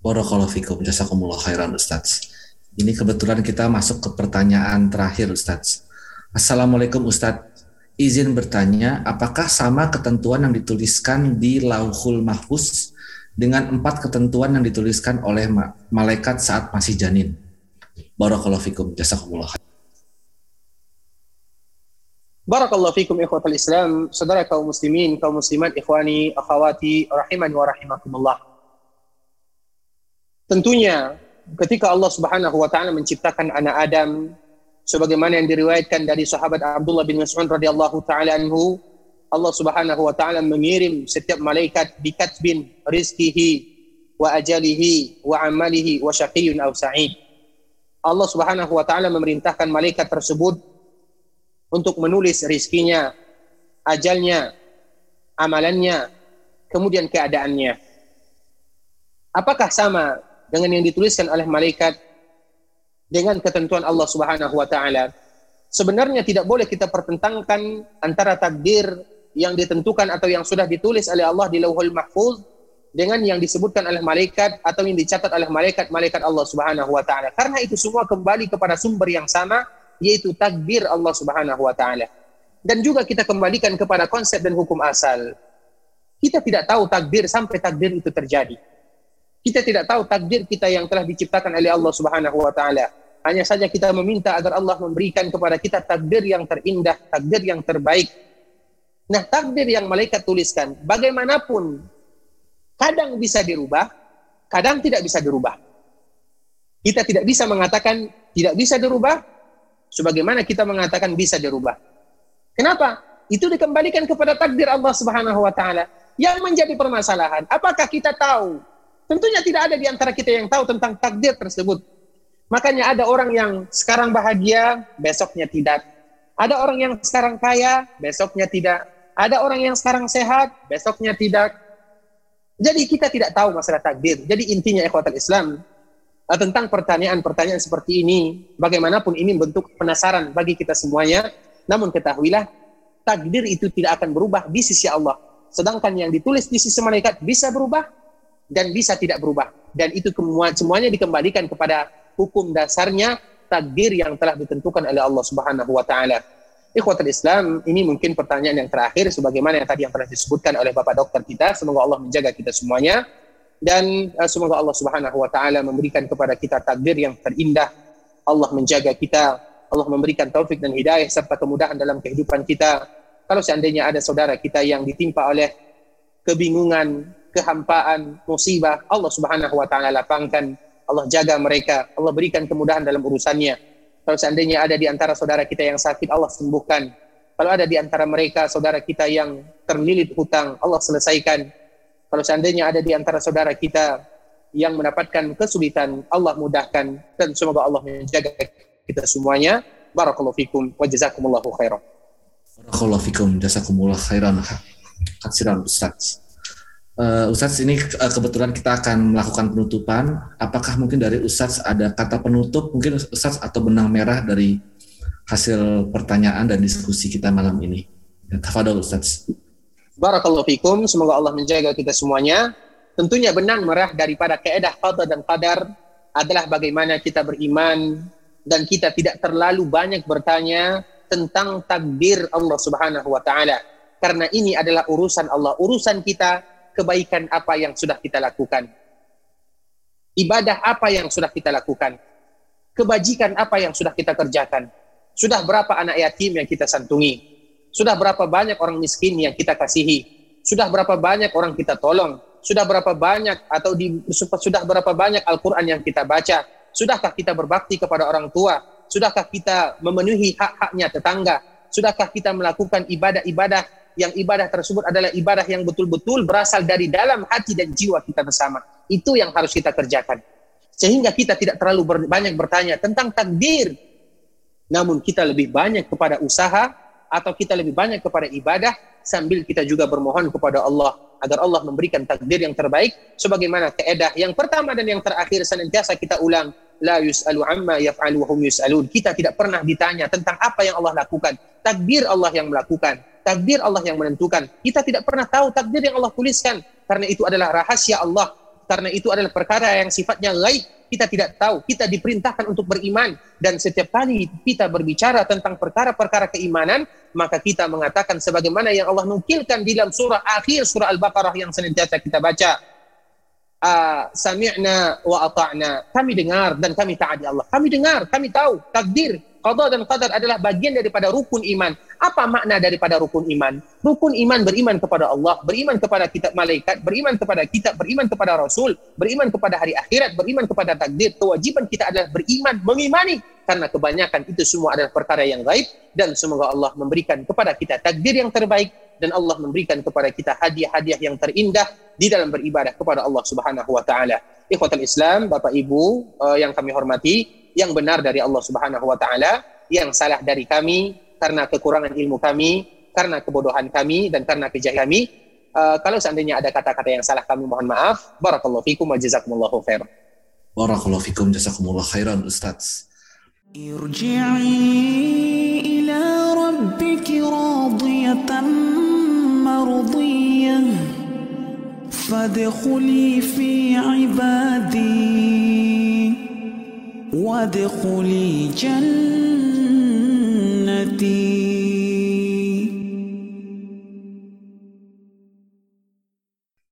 Barakallahu fikum. Jazakumullah khairan Ustaz. Ini kebetulan kita masuk ke pertanyaan terakhir Ustaz. Assalamualaikum Ustaz. Izin bertanya, apakah sama ketentuan yang dituliskan di Lauhul Mahfuz dengan empat ketentuan yang dituliskan oleh malaikat saat masih janin? Barakallahu fikum. Jazakumullah. Barakallahu fikum ikhwatal Islam, saudara kaum muslimin, kaum muslimat, ikhwani, akhwati, rahimani wa rahimakumullah. Tentunya ketika Allah Subhanahu wa taala menciptakan anak Adam sebagaimana yang diriwayatkan dari sahabat Abdullah bin Mas'ud radhiyallahu taala anhu, Allah Subhanahu wa taala mengirim setiap malaikat bikatbin rizkihi wa ajalihi wa amalihi wa syaqiyyun aw sa'id. Allah Subhanahu wa taala memerintahkan malaikat tersebut untuk menulis rizkinya, ajalnya, amalannya, kemudian keadaannya. Apakah sama dengan yang dituliskan oleh malaikat dengan ketentuan Allah Subhanahu wa taala? Sebenarnya tidak boleh kita pertentangkan antara takdir yang ditentukan atau yang sudah ditulis oleh Allah di Lauhul Mahfuz dengan yang disebutkan oleh malaikat atau yang dicatat oleh malaikat-malaikat Allah Subhanahu wa taala. Karena itu semua kembali kepada sumber yang sama yaitu takdir Allah Subhanahu wa taala. Dan juga kita kembalikan kepada konsep dan hukum asal. Kita tidak tahu takdir sampai takdir itu terjadi. Kita tidak tahu takdir kita yang telah diciptakan oleh Allah Subhanahu wa taala. Hanya saja kita meminta agar Allah memberikan kepada kita takdir yang terindah, takdir yang terbaik. Nah, takdir yang malaikat tuliskan, bagaimanapun kadang bisa dirubah, kadang tidak bisa dirubah. Kita tidak bisa mengatakan tidak bisa dirubah, sebagaimana kita mengatakan bisa dirubah. Kenapa? Itu dikembalikan kepada takdir Allah Subhanahu wa taala. Yang menjadi permasalahan, apakah kita tahu? Tentunya tidak ada di antara kita yang tahu tentang takdir tersebut. Makanya ada orang yang sekarang bahagia, besoknya tidak. Ada orang yang sekarang kaya, besoknya tidak. Ada orang yang sekarang sehat, besoknya tidak. Jadi kita tidak tahu masalah takdir. Jadi intinya ikhwatal Islam, Eh, tentang pertanyaan-pertanyaan seperti ini, bagaimanapun ini bentuk penasaran bagi kita semuanya, namun ketahuilah takdir itu tidak akan berubah di sisi Allah Sedangkan yang ditulis di sisi malaikat bisa berubah dan bisa tidak berubah. Dan itu semuanya dikembalikan kepada hukum dasarnya takdir yang telah ditentukan oleh Allah Subhanahu wa taala. Ikhwatul Islam, ini mungkin pertanyaan yang terakhir sebagaimana yang tadi yang telah disebutkan oleh Bapak Dokter kita. Semoga Allah menjaga kita semuanya dan uh, semoga Allah Subhanahu wa taala memberikan kepada kita takdir yang terindah. Allah menjaga kita, Allah memberikan taufik dan hidayah serta kemudahan dalam kehidupan kita. Kalau seandainya ada saudara kita yang ditimpa oleh kebingungan, kehampaan, musibah, Allah Subhanahu wa taala lapangkan, Allah jaga mereka, Allah berikan kemudahan dalam urusannya. Kalau seandainya ada di antara saudara kita yang sakit, Allah sembuhkan. Kalau ada di antara mereka saudara kita yang terlilit hutang, Allah selesaikan. Kalau seandainya ada di antara saudara kita yang mendapatkan kesulitan, Allah mudahkan. Dan semoga Allah menjaga kita semuanya. Barakallahu fikum wa jazakumullahu khairan. Barakallahu fikum jazakumullahu khairan. Katsiran Ustaz. Uh, Ustadz ini uh, kebetulan kita akan melakukan penutupan. Apakah mungkin dari Ustadz ada kata penutup mungkin Ustadz atau benang merah dari hasil pertanyaan dan diskusi kita malam ini? Ya, tafadol Ustadz. Barakallahu fikum. Semoga Allah menjaga kita semuanya. Tentunya benang merah daripada keedah qada dan qadar adalah bagaimana kita beriman dan kita tidak terlalu banyak bertanya tentang takdir Allah Subhanahu wa taala. Karena ini adalah urusan Allah. Urusan kita kebaikan apa yang sudah kita lakukan. Ibadah apa yang sudah kita lakukan. Kebajikan apa yang sudah kita kerjakan. Sudah berapa anak yatim yang kita santungi. Sudah berapa banyak orang miskin yang kita kasihi. Sudah berapa banyak orang kita tolong. Sudah berapa banyak atau di, sudah berapa banyak Al-Quran yang kita baca. Sudahkah kita berbakti kepada orang tua? Sudahkah kita memenuhi hak-haknya tetangga? Sudahkah kita melakukan ibadah-ibadah yang ibadah tersebut adalah ibadah yang betul-betul berasal dari dalam hati dan jiwa kita bersama. Itu yang harus kita kerjakan. Sehingga kita tidak terlalu ber, banyak bertanya tentang takdir. Namun kita lebih banyak kepada usaha atau kita lebih banyak kepada ibadah sambil kita juga bermohon kepada Allah agar Allah memberikan takdir yang terbaik sebagaimana keedah yang pertama dan yang terakhir senantiasa kita ulang la yus'alu amma yaf'alu wa hum yus'alun kita tidak pernah ditanya tentang apa yang Allah lakukan takdir Allah yang melakukan takdir Allah yang menentukan. Kita tidak pernah tahu takdir yang Allah tuliskan karena itu adalah rahasia Allah. Karena itu adalah perkara yang sifatnya gaib. Kita tidak tahu. Kita diperintahkan untuk beriman dan setiap kali kita berbicara tentang perkara-perkara keimanan, maka kita mengatakan sebagaimana yang Allah nukilkan di dalam surah akhir surah Al-Baqarah yang senantiasa kita baca. Uh, sami'na wa ata'na. Kami dengar dan kami taati Allah. Kami dengar, kami tahu takdir Qadha dan qadar adalah bagian daripada rukun iman. Apa makna daripada rukun iman? Rukun iman beriman kepada Allah, beriman kepada kitab malaikat, beriman kepada kitab, beriman kepada rasul, beriman kepada hari akhirat, beriman kepada takdir. Kewajiban kita adalah beriman, mengimani. Karena kebanyakan itu semua adalah perkara yang gaib dan semoga Allah memberikan kepada kita takdir yang terbaik dan Allah memberikan kepada kita hadiah-hadiah yang terindah di dalam beribadah kepada Allah Subhanahu wa taala. Ikhwatul Islam, Bapak Ibu uh, yang kami hormati, yang benar dari Allah Subhanahu wa taala, yang salah dari kami karena kekurangan ilmu kami, karena kebodohan kami dan karena kejahilan kami. Uh, kalau seandainya ada kata-kata yang salah kami mohon maaf. Barakallahu fikum wa jazakumullahu khair. Barakallahu fikum jazakumullahu khairan Ustaz. ارجعي إلى ربك راضية مرضية فادخلي في عبادي وادخلي جنتي.